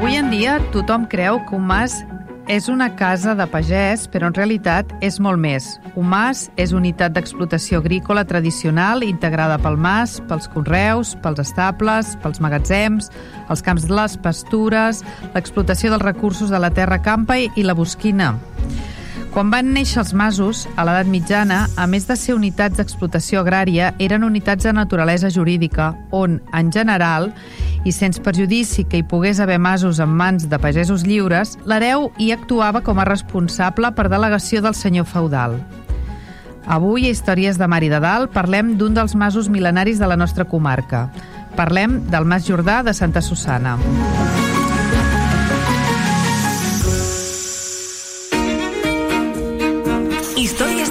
Avui en dia tothom creu que un mas és una casa de pagès, però en realitat és molt més. Un mas és unitat d'explotació agrícola tradicional integrada pel mas, pels conreus, pels estables, pels magatzems, els camps de les pastures, l'explotació dels recursos de la terra campa i la bosquina. Quan van néixer els masos, a l'edat mitjana, a més de ser unitats d'explotació agrària, eren unitats de naturalesa jurídica, on, en general, i sense perjudici que hi pogués haver masos en mans de pagesos lliures, l'hereu hi actuava com a responsable per delegació del senyor feudal. Avui, a Històries de Mar i de Dalt, parlem d'un dels masos mil·lenaris de la nostra comarca. Parlem del Mas Jordà de Santa Susana. Històries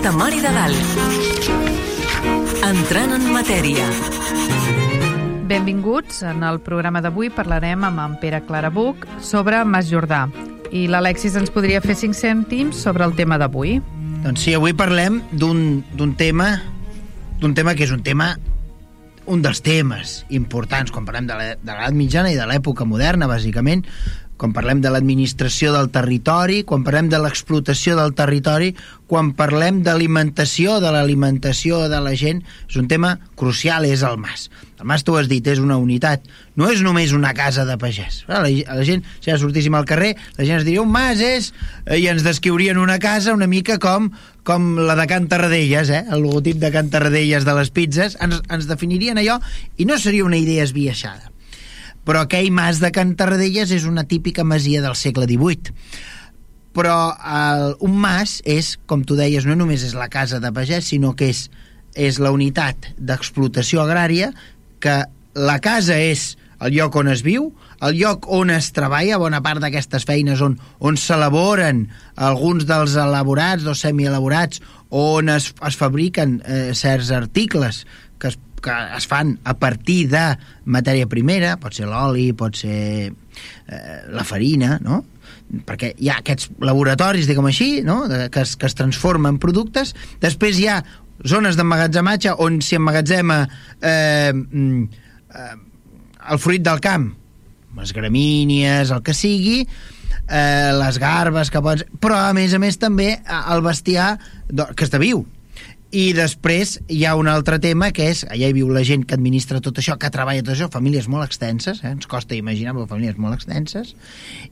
de Mar i de Dalt. Entrant en matèria. Benvinguts. En el programa d'avui parlarem amb en Pere Clarabuc sobre Mas Jordà. I l'Alexis ens podria fer cinc cèntims sobre el tema d'avui. Doncs sí, avui parlem d'un tema d'un tema que és un tema un dels temes importants quan parlem de l'edat mitjana i de l'època moderna, bàsicament, quan parlem de l'administració del territori, quan parlem de l'explotació del territori, quan parlem d'alimentació, de l'alimentació de la gent, és un tema crucial, és el mas. El mas, tu has dit, és una unitat. No és només una casa de pagès. La, la gent, si ja sortíssim al carrer, la gent es diria un mas és... i ens descriurien una casa una mica com, com la de Can Tarradellas, eh? el logotip de Can Tarradellas de les pizzas, ens, ens definirien allò i no seria una idea esbiaixada però aquell mas de Can Tarradellas és una típica masia del segle XVIII però el, un mas és, com tu deies, no només és la casa de pagès, sinó que és, és la unitat d'explotació agrària que la casa és el lloc on es viu, el lloc on es treballa, bona part d'aquestes feines on, on s'elaboren alguns dels elaborats o semielaborats, on es, es fabriquen eh, certs articles que es que es fan a partir de matèria primera, pot ser l'oli, pot ser eh, la farina, no? perquè hi ha aquests laboratoris, diguem així, no? que, es, que es transformen en productes, després hi ha zones d'emmagatzematge on s'hi emmagatzema eh, mm, eh, el fruit del camp, les gramínies, el que sigui, eh, les garbes que poden... però a més a més també el bestiar que està viu, i després hi ha un altre tema que és, allà hi viu la gent que administra tot això, que treballa tot això, famílies molt extenses, eh? ens costa imaginar, però famílies molt extenses,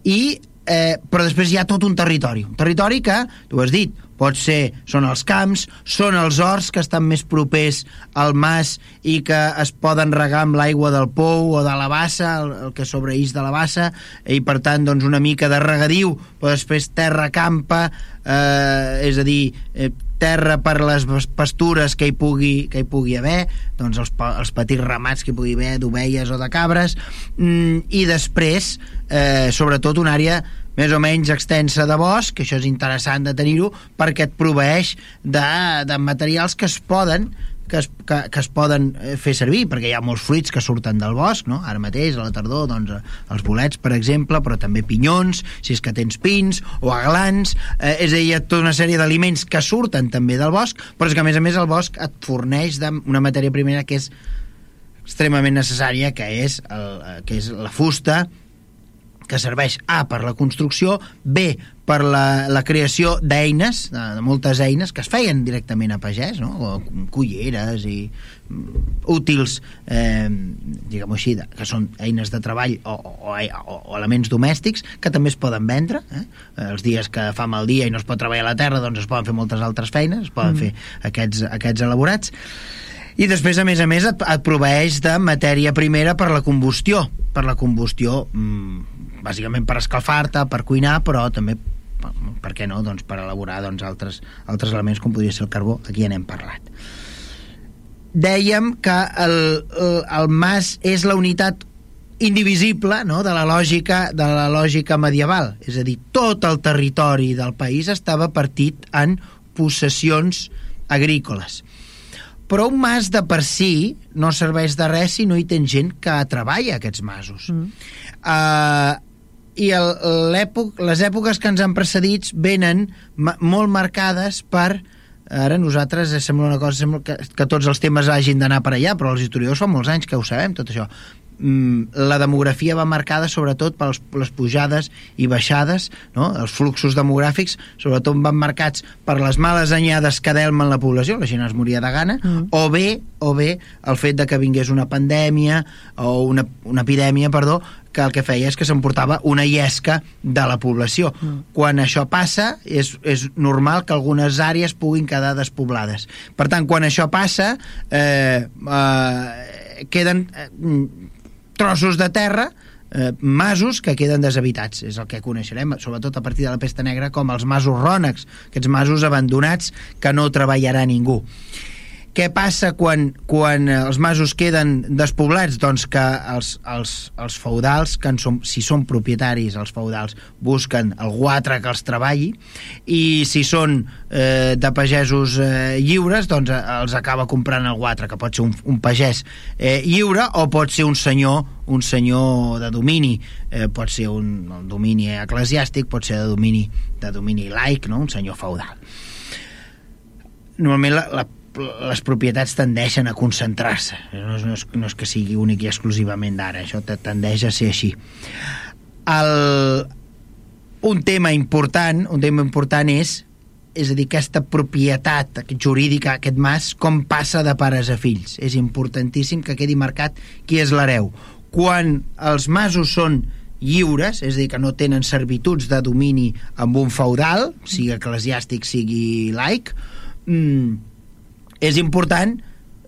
i, eh, però després hi ha tot un territori, un territori que, tu has dit, pot ser, són els camps, són els horts que estan més propers al mas i que es poden regar amb l'aigua del pou o de la bassa, el, el que sobreïs de la bassa, i per tant doncs, una mica de regadiu, però després terra campa, eh, és a dir, eh, terra per les pastures que hi pugui, que hi pugui haver, doncs els, els petits ramats que hi pugui haver d'ovelles o de cabres, mm, i després, eh, sobretot, una àrea més o menys extensa de bosc, que això és interessant de tenir-ho, perquè et proveeix de, de materials que es poden que es, que, que es poden eh, fer servir, perquè hi ha molts fruits que surten del bosc, no? ara mateix, a la tardor, doncs, els bolets, per exemple, però també pinyons, si és que tens pins, o aglans, eh, és a dir, hi ha tota una sèrie d'aliments que surten també del bosc, però és que, a més a més, el bosc et forneix d'una matèria primera que és extremament necessària, que és, el, eh, que és la fusta, que serveix A per la construcció, B per la, la creació d'eines, de, de moltes eines que es feien directament a pagès, no? o culleres i mm, útils, eh, diguem-ho així, de, que són eines de treball o, o, o, o elements domèstics que també es poden vendre. Eh? Els dies que fa mal dia i no es pot treballar a la terra, doncs es poden fer moltes altres feines, es poden mm. fer aquests, aquests elaborats. I després, a més a més, et, et proveeix de matèria primera per la combustió, per la combustió, mmm, bàsicament per escalfar-te, per cuinar, però també per què no, doncs, per elaborar doncs, altres, altres elements com podria ser el carbó, aquí ja n'hem parlat. Dèiem que el, el, el mas és la unitat indivisible no? de, la lògica, de la lògica medieval. És a dir, tot el territori del país estava partit en possessions agrícoles. Però un mas de per si no serveix de res si no hi té gent que treballa aquests masos. Mm. Uh, I el, èpoc, les èpoques que ens han precedits venen ma molt marcades per ara nosaltres sembla una cosa sembla que, que tots els temes hagin d'anar per allà però els historiadors fa molts anys que ho sabem tot això Mm, la demografia va marcada sobretot per les pujades i baixades, no? els fluxos demogràfics sobretot van marcats per les males anyades que delmen la població, la gent es moria de gana, mm. o bé o bé el fet de que vingués una pandèmia o una, una epidèmia, perdó, que el que feia és que s'emportava una llesca de la població. Mm. Quan això passa, és, és normal que algunes àrees puguin quedar despoblades. Per tant, quan això passa, eh, eh, queden... Eh, trossos de terra eh, masos que queden deshabitats és el que coneixerem, sobretot a partir de la pesta negra com els masos rònecs, aquests masos abandonats que no treballarà ningú què passa quan, quan els masos queden despoblats? Doncs que els, els, els feudals, que som, si són propietaris, els feudals busquen algú altre que els treballi i si són eh, de pagesos eh, lliures, doncs eh, els acaba comprant algú altre, que pot ser un, un pagès eh, lliure o pot ser un senyor un senyor de domini, eh, pot ser un, un domini eclesiàstic, pot ser de domini, de domini laic, no? un senyor feudal. Normalment la, la les propietats tendeixen a concentrar-se no, no, és, no és que sigui únic i exclusivament d'ara això tendeix a ser així el, un tema important un tema important és és a dir, aquesta propietat jurídica, aquest mas, com passa de pares a fills. És importantíssim que quedi marcat qui és l'hereu. Quan els masos són lliures, és a dir, que no tenen servituds de domini amb un feudal, sigui eclesiàstic, sigui laic, mmm, és important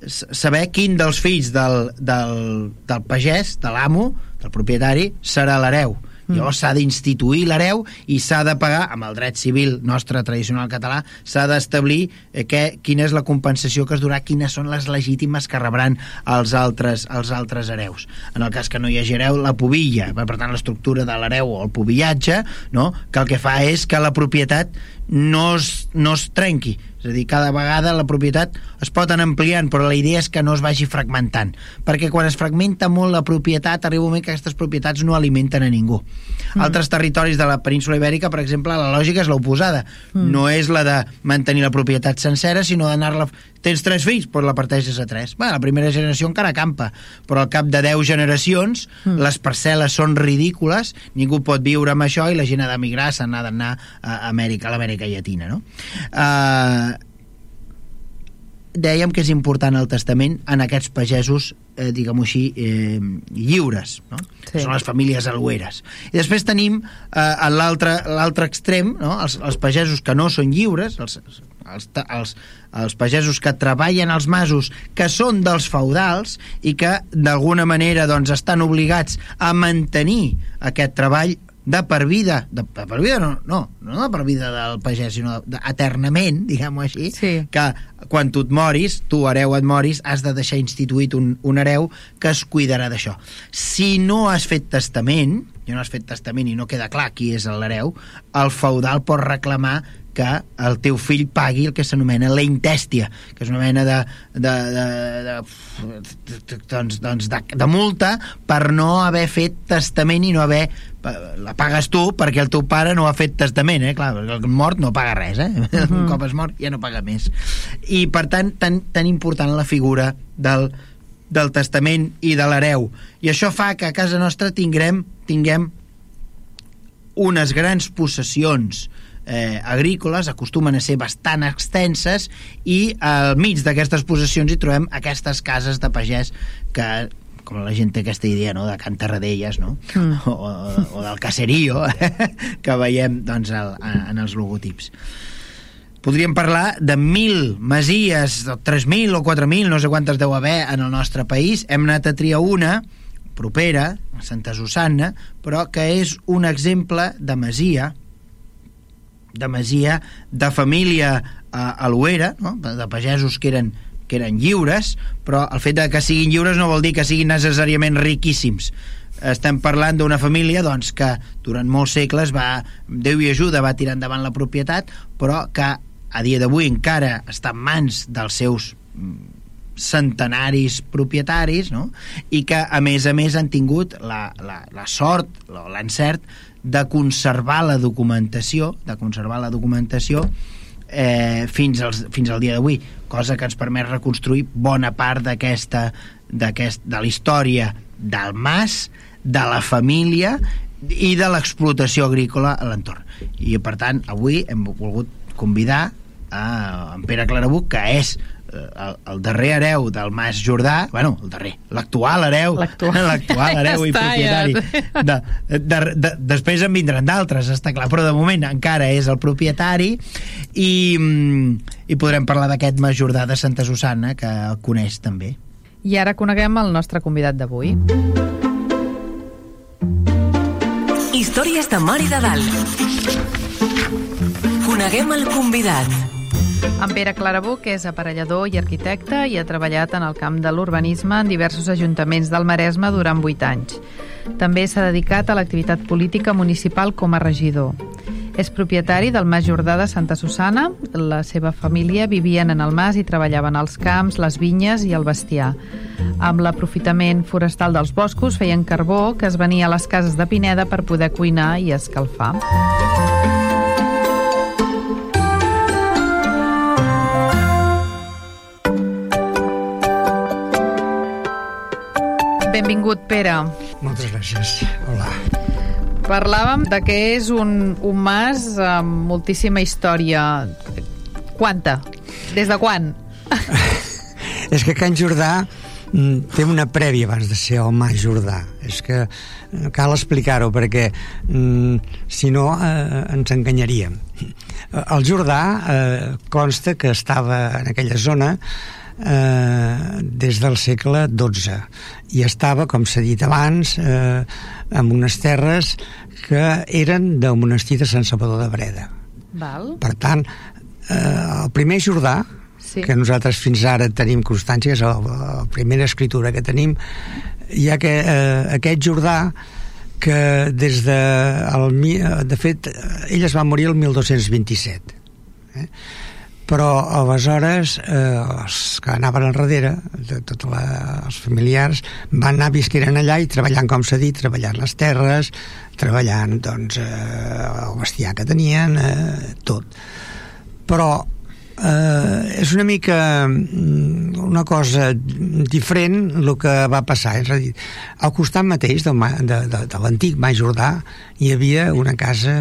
saber quin dels fills del, del, del pagès, de l'amo, del propietari, serà l'hereu. Mm. Llavors s'ha d'instituir l'hereu i s'ha de pagar, amb el dret civil nostre tradicional català, s'ha d'establir eh, que, quina és la compensació que es durà, quines són les legítimes que rebran els altres, els altres hereus. En el cas que no hi hagi hereu, la pobilla, per tant l'estructura de l'hereu o el pobillatge, no? que el que fa és que la propietat no es, no es trenqui, és a dir, cada vegada la propietat es pot anar ampliant, però la idea és que no es vagi fragmentant, perquè quan es fragmenta molt la propietat, arriba un moment que aquestes propietats no alimenten a ningú. Mm. Altres territoris de la península ibèrica, per exemple, la lògica és l'oposada. Mm. No és la de mantenir la propietat sencera, sinó d'anar-la tens tres fills, doncs la parteixes a tres. Bé, la primera generació encara campa, però al cap de deu generacions mm. les parcel·les són ridícules, ningú pot viure amb això i la gent ha d'emigrar, se n'ha d'anar a Amèrica, a l'Amèrica Llatina, no? Uh, dèiem que és important el testament en aquests pagesos, eh, diguem-ho així, eh, lliures, no? Sí. Són les famílies alueres. I després tenim eh, l'altre extrem, no? els, els pagesos que no són lliures, els, els, els, els pagesos que treballen als masos que són dels feudals i que d'alguna manera doncs, estan obligats a mantenir aquest treball de per vida, de, de per vida no, no, no de per vida del pagès, sinó de, de, eternament, diguem-ho així, sí. que quan tu et moris, tu hereu et moris, has de deixar instituït un, un hereu que es cuidarà d'això. Si no has fet testament, i no has fet testament i no queda clar qui és l'hereu, el feudal pot reclamar que el teu fill pagui el que s'anomena la intèstia, que és una mena de, de, de, de, doncs, doncs de, de multa per no haver fet testament i no haver la pagues tu perquè el teu pare no ha fet testament, eh? Clar, el mort no paga res, eh? Uh -huh. Un cop és mort ja no paga més. I, per tant, tan, tan important la figura del, del testament i de l'hereu. I això fa que a casa nostra tinguem, tinguem unes grans possessions eh, agrícoles acostumen a ser bastant extenses i al mig d'aquestes possessions hi trobem aquestes cases de pagès que com la gent té aquesta idea no? de Can Tarradellas no? Mm. o, o, o del caserío que veiem doncs, el, en els logotips podríem parlar de mil masies, 3.000 o 4.000, no sé quantes deu haver en el nostre país. Hem anat a triar una propera, a Santa Susanna, però que és un exemple de masia de masia de família eh, aluera, no? de pagesos que eren, que eren lliures, però el fet de que siguin lliures no vol dir que siguin necessàriament riquíssims. estem parlant d'una família doncs, que durant molts segles va, Déu i ajuda, va tirar endavant la propietat, però que a dia d'avui encara està en mans dels seus mm, centenaris propietaris no? i que a més a més han tingut la, la, la sort l'encert de conservar la documentació de conservar la documentació eh, fins, als, fins al dia d'avui cosa que ens permet reconstruir bona part d'aquesta de la història del mas de la família i de l'explotació agrícola a l'entorn. I per tant avui hem volgut convidar a en Pere Clarabuc que és Eh, el, el darrer hereu del Mas Jordà, bueno, el darrer, l'actual hereu, l'actual hereu i propietari. De, de, de, després en vindran d'altres, està clar, però de moment encara és el propietari i, mm, i podrem parlar d'aquest Mas Jordà de Santa Susana, que el coneix també. I ara coneguem el nostre convidat d'avui. Històries de Mari de Dalt. Coneguem el convidat. En Pere Clarabuc és aparellador i arquitecte i ha treballat en el camp de l'urbanisme en diversos ajuntaments del Maresme durant 8 anys. També s'ha dedicat a l'activitat política municipal com a regidor. És propietari del Mas Jordà de Santa Susana. La seva família vivien en el mas i treballaven als camps, les vinyes i el bestiar. Amb l'aprofitament forestal dels boscos feien carbó que es venia a les cases de Pineda per poder cuinar i escalfar. Benvingut, Pere. Moltes gràcies. Hola. Parlàvem de que és un, un mas amb moltíssima història. Quanta? Des de quan? és que Can Jordà mm, té una prèvia abans de ser el Mas Jordà. És que eh, cal explicar-ho perquè mm, si no eh, ens enganyaríem. El Jordà eh, consta que estava en aquella zona eh, des del segle XII i estava, com s'ha dit abans, eh, en unes terres que eren del monestir de Sant Salvador de Breda. Val. Per tant, eh, el primer Jordà, sí. que nosaltres fins ara tenim constància, és la, primera escritura que tenim, ja que eh, aquest Jordà que des de... El, de fet, ell es va morir el 1227. Eh? Però aleshores eh, els que anaven enrere de tots els familiars van anar visqueren allà i treballant com s'ha dit, treballant les terres treballant doncs eh, el bestiar que tenien eh, tot. Però eh, és una mica mm, una cosa diferent el que va passar. És a dir, al costat mateix del, de, de, de l'antic Mà Jordà hi havia una casa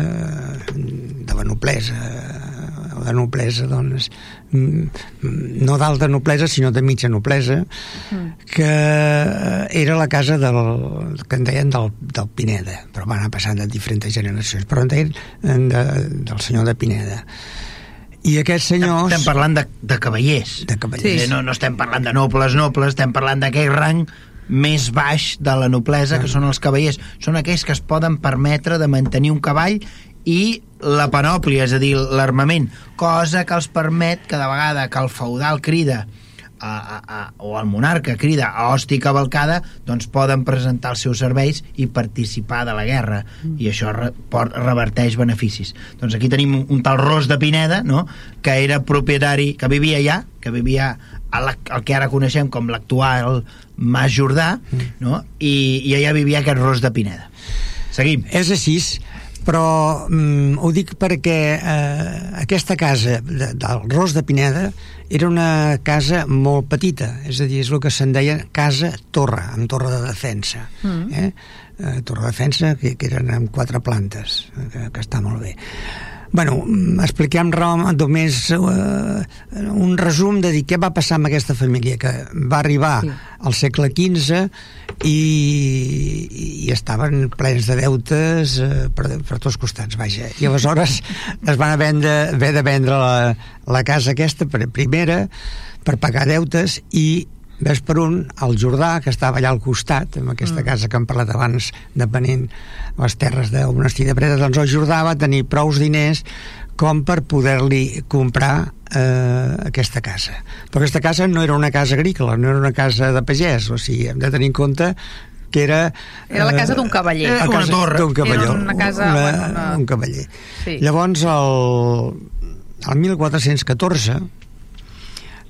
de la noblesa de noblesa doncs, mm, no d'alta noblesa sinó de mitja noblesa mm. que era la casa del, que en deien del, del Pineda però va anar passant de diferents generacions però en deien de, del senyor de Pineda i aquests senyors... Estem parlant de, de cavallers. De cavallers. Sí. No, no estem parlant de nobles, nobles, estem parlant d'aquell rang més baix de la noblesa, que són els cavallers. Són aquells que es poden permetre de mantenir un cavall i la panòplia, és a dir, l'armament, cosa que els permet que de vegada que el feudal crida a, a, a, o el monarca crida a hosti cavalcada, doncs poden presentar els seus serveis i participar de la guerra, mm. i això re, port, reverteix beneficis. Doncs aquí tenim un, un tal Ros de Pineda, no?, que era propietari, que vivia allà, que vivia a la, el que ara coneixem com l'actual Mas Jordà, mm. no?, i, i allà vivia aquest Ros de Pineda. Seguim. És així però mm, ho dic perquè eh, aquesta casa de, del Ros de Pineda era una casa molt petita, és a dir, és el que se'n deia casa-torre, amb torre de defensa. Mm. Eh? Eh, torre de defensa que, que eren amb quatre plantes, que, que està molt bé bueno, expliquem només uh, un resum de dir què va passar amb aquesta família que va arribar sí. al segle XV i, i estaven plens de deutes uh, per, per tots costats, vaja. I aleshores es van haver de, haver de vendre la, la casa aquesta per primera per pagar deutes i ves per un, el Jordà, que estava allà al costat, amb aquesta mm. casa que hem parlat abans, depenent les terres del monestir de Breda, doncs el Jordà va tenir prous diners com per poder-li comprar eh, aquesta casa. Però aquesta casa no era una casa agrícola, no era una casa de pagès, o sigui, hem de tenir en compte que era... Era la casa d'un cavaller. Eh, una torre. D'un cavaller. Era una casa, una, bueno, una- Un cavaller. Sí. Llavors, el, el 1414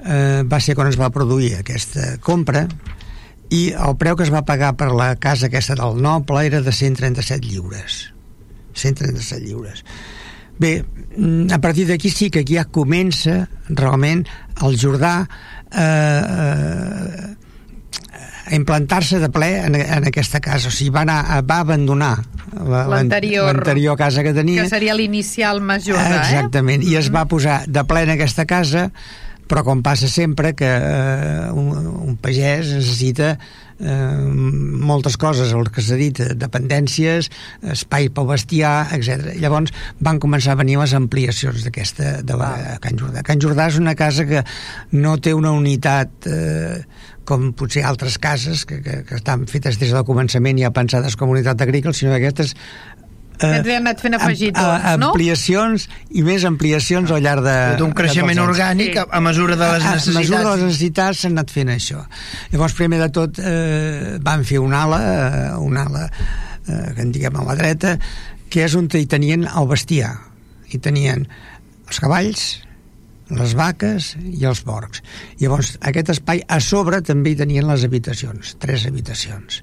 eh, va ser quan es va produir aquesta compra i el preu que es va pagar per la casa aquesta del Noble era de 137 lliures 137 lliures bé, mm, a partir d'aquí sí que aquí ja comença realment el Jordà eh, eh, a implantar-se de ple en, en aquesta casa o sigui, va, anar, va abandonar la- L'anterior- casa que tenia Que seria l'inicial major, eh? Exactament, i es va posar de ple en aquesta casa, però com passa sempre que eh, un, un pagès necessita eh, moltes coses, el que s'ha dit, dependències, espai pel bestiar, etc. Llavors van començar a venir les ampliacions d'aquesta de la, Can Jordà. Can Jordà és una casa que no té una unitat eh, com potser altres cases que, que, que estan fetes des del començament i ja pensades com a unitat agrícola, sinó que aquestes li han anat fent afegitons, am- a- no? Ampliacions i més ampliacions al llarg de... d'un creixement de orgànic Sí. a, a mesura de les a, a necessitats. mesura de les necessitats s'han anat fent això. Llavors, primer de tot, eh, van fer una ala, eh, una ala eh, que en diguem a la dreta, que és on hi tenien el bestiar. Hi tenien els cavalls, les vaques i els porcs. Llavors, aquest espai, a sobre també hi tenien les habitacions, tres habitacions.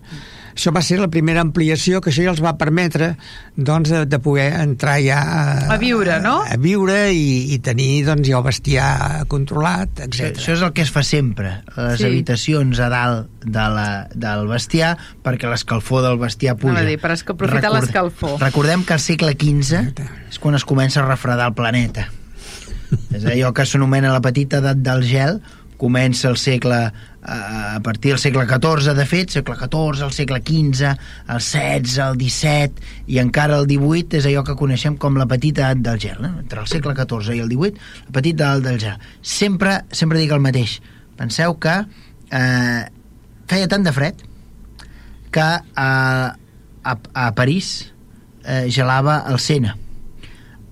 Això va ser la primera ampliació que això ja els va permetre doncs, de, de poder entrar ja a, A viure, no? A, a viure i, i tenir doncs, ja el bestiar controlat, Això, etc. això és el que es fa sempre, les Sí. habitacions a dalt de la, del bestiar perquè l'escalfor del bestiar puja. A dir, per aprofitar Record- l'escalfor. Recordem que al segle XV és quan es comença a refredar el planeta. És allò que s'anomena la petita edat del gel, comença el segle eh, a partir del segle XIV, de fet, segle XIV, el segle XV, el XVI, el XVII i encara el XVIII és allò que coneixem com la petita edat del gel. Eh? Entre el segle XIV i el XVIII, la petita edat del gel. Sempre, sempre dic el mateix. Penseu que eh, feia tant de fred que a, a, a París eh, gelava el Sena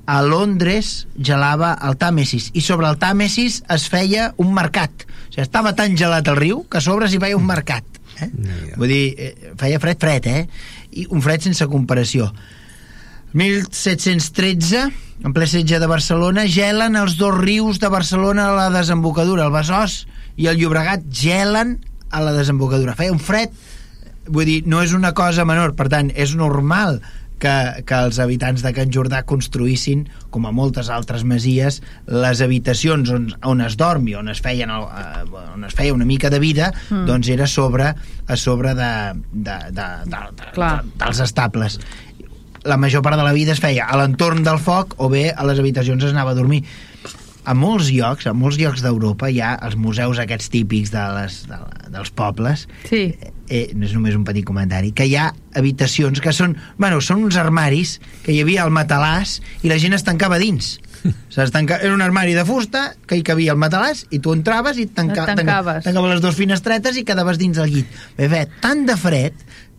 a Londres gelava el Tàmesis. I sobre el Tàmesis es feia un mercat. O sigui, estava tan gelat el riu que a sobre s'hi feia un mercat eh? Vull dir, eh, feia fred, fred eh? i un fred sense comparació. 1713 en ple setge de Barcelona gelen els dos rius de Barcelona a la desembocadura, el Besòs i el Llobregat gelen a la desembocadura. Feia un fred vull dir, no és una cosa menor, per tant, és normal que, que els habitants de Can Jordà construïssin, com a moltes altres masies, les habitacions on, on es dormi, on es, feien el, eh, on es feia una mica de vida, mm. doncs era sobre, a sobre de, de, de, de, de, Clar. de, dels estables. La major part de la vida es feia a l'entorn del foc o bé a les habitacions es anava a dormir a molts llocs, a molts llocs d'Europa hi ha els museus aquests típics de les, de, dels pobles Sí. eh, no és només un petit comentari, que hi ha habitacions que són, bueno, són uns armaris que hi havia al matalàs i la gent es tancava dins. Es tanca, era un armari de fusta que hi cabia el matalàs i tu entraves i tanca, Et tancaves. tancava les dues finestretes i quedaves dins del llit. Bé, bé, tant de fred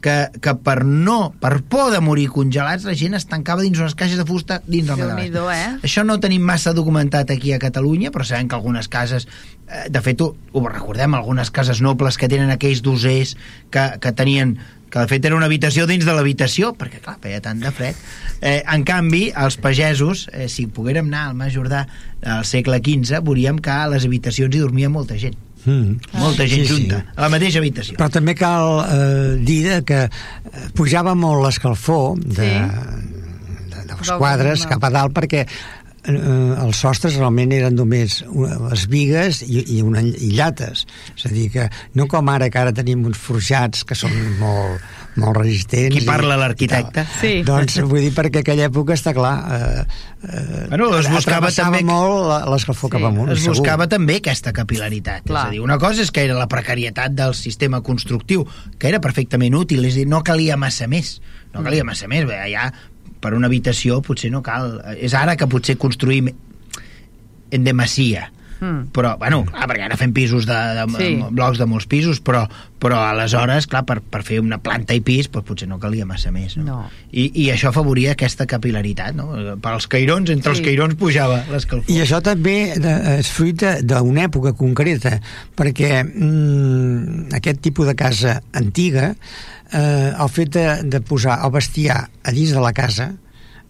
que, que per no, per por de morir congelats, la gent es tancava dins unes caixes de fusta dins del matalàs. Eh? Això no ho tenim massa documentat aquí a Catalunya, però sabem que algunes cases, eh, de fet ho, ho recordem, algunes cases nobles que tenen aquells dosers que, que tenien que de fet era una habitació dins de l'habitació, perquè clar, feia tant de fred. Eh, en canvi, els pagesos, eh, si poguérem anar al Mas Jordà al segle XV, veuríem que a les habitacions hi dormia molta gent. Mm. Molta gent Sí, sí. junta, a la mateixa habitació. Però també cal eh, dir que eh, pujava molt l'escalfor de, Sí. de, de les Del- quadres no. cap a dalt perquè eh, els sostres realment eren només les vigues i, i, una, i llates. És a dir, que no com ara, que ara tenim uns forjats que són molt, molt resistents. Qui parla i- l'arquitecte? Sí. Doncs vull dir, perquè aquella època està clar... Eh, eh, Bueno, es buscava també- molt l'escalfor Sí. cap amunt. es segur. buscava també aquesta capilaritat. Clar. És a dir, una cosa és que era la precarietat del sistema constructiu, que era perfectament útil, és a dir, no calia massa més. No calia massa més, bé, allà per una habitació potser no cal... És ara que potser construïm en demassia, Mm. però, bueno, clar, perquè ara fem pisos de, de Sí. blocs de molts pisos, però, però aleshores, clar, per, per fer una planta i pis, doncs potser no calia massa més, no? No. I, I això afavoria aquesta capilaritat, no? Per als cairons, entre Sí. els cairons pujava l'escalfor. I això també és fruit de- d'una època concreta, perquè mm, aquest tipus de casa antiga, eh, el fet de, de posar el bestiar a dins de la casa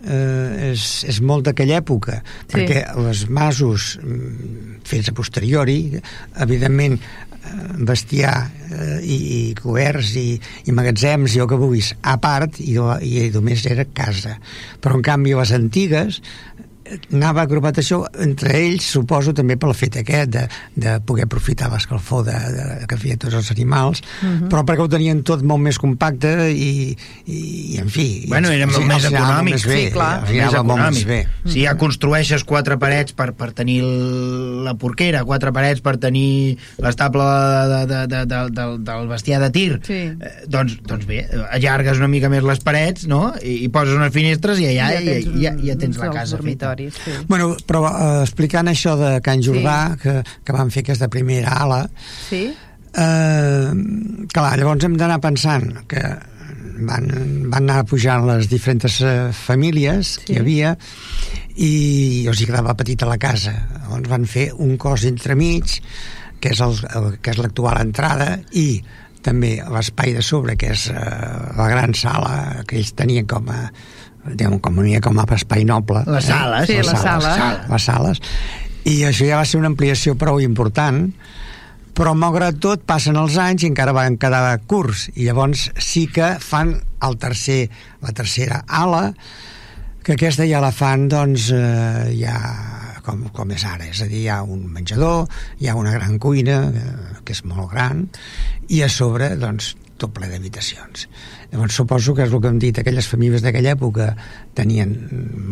eh, és, és molt d'aquella època, Sí. perquè els masos mm, fets a posteriori, evidentment eh, bestiar eh, i, i coberts i, i magatzems i el que vulguis a part i, i només era casa però en canvi les antigues anava agrupat això entre ells suposo també pel fet aquest de, de poder aprofitar l'escalfor de, de, que feien tots els animals Mhm. uh -huh. però perquè ho tenien tot molt més compacte i, i, i en fi Bueno, era molt més econòmic. més bé, Sí, clar. els anava molt més bé Si ja construeixes quatre parets per, per tenir la porquera, quatre parets per tenir l'estable de, de, de, de, del, del bestiar de tir, Sí. eh, doncs, doncs bé, allargues una mica més les parets, no?, i, i poses unes finestres i allà ja, ja, tens ja, ja tens la casa feta. Dormitoris, Sí. Bueno, però eh, explicant això de Can Jordà, que, que van fer aquesta primera ala, Sí? eh, clar, llavors hem d'anar pensant que van, van anar pujant les diferents eh, famílies Sí. que hi havia i els hi quedava petita la casa llavors van fer un cos entremig que és el, el que és l'actual entrada i també l'espai de sobre que és eh, la gran sala que ells tenien com a diguem, com, a, com a espai noble eh? Les sales. Sí, les la sala. sales. les sales i això ja va ser una ampliació prou important però malgrat tot passen els anys i encara van quedar curts i llavors sí que fan el tercer, la tercera ala que aquesta ja la fan doncs eh, ja com, com és ara, és a dir, hi ha un menjador hi ha una gran cuina eh, que és molt gran i a sobre doncs tot ple d'habitacions llavors suposo que és el que hem dit aquelles famílies d'aquella època tenien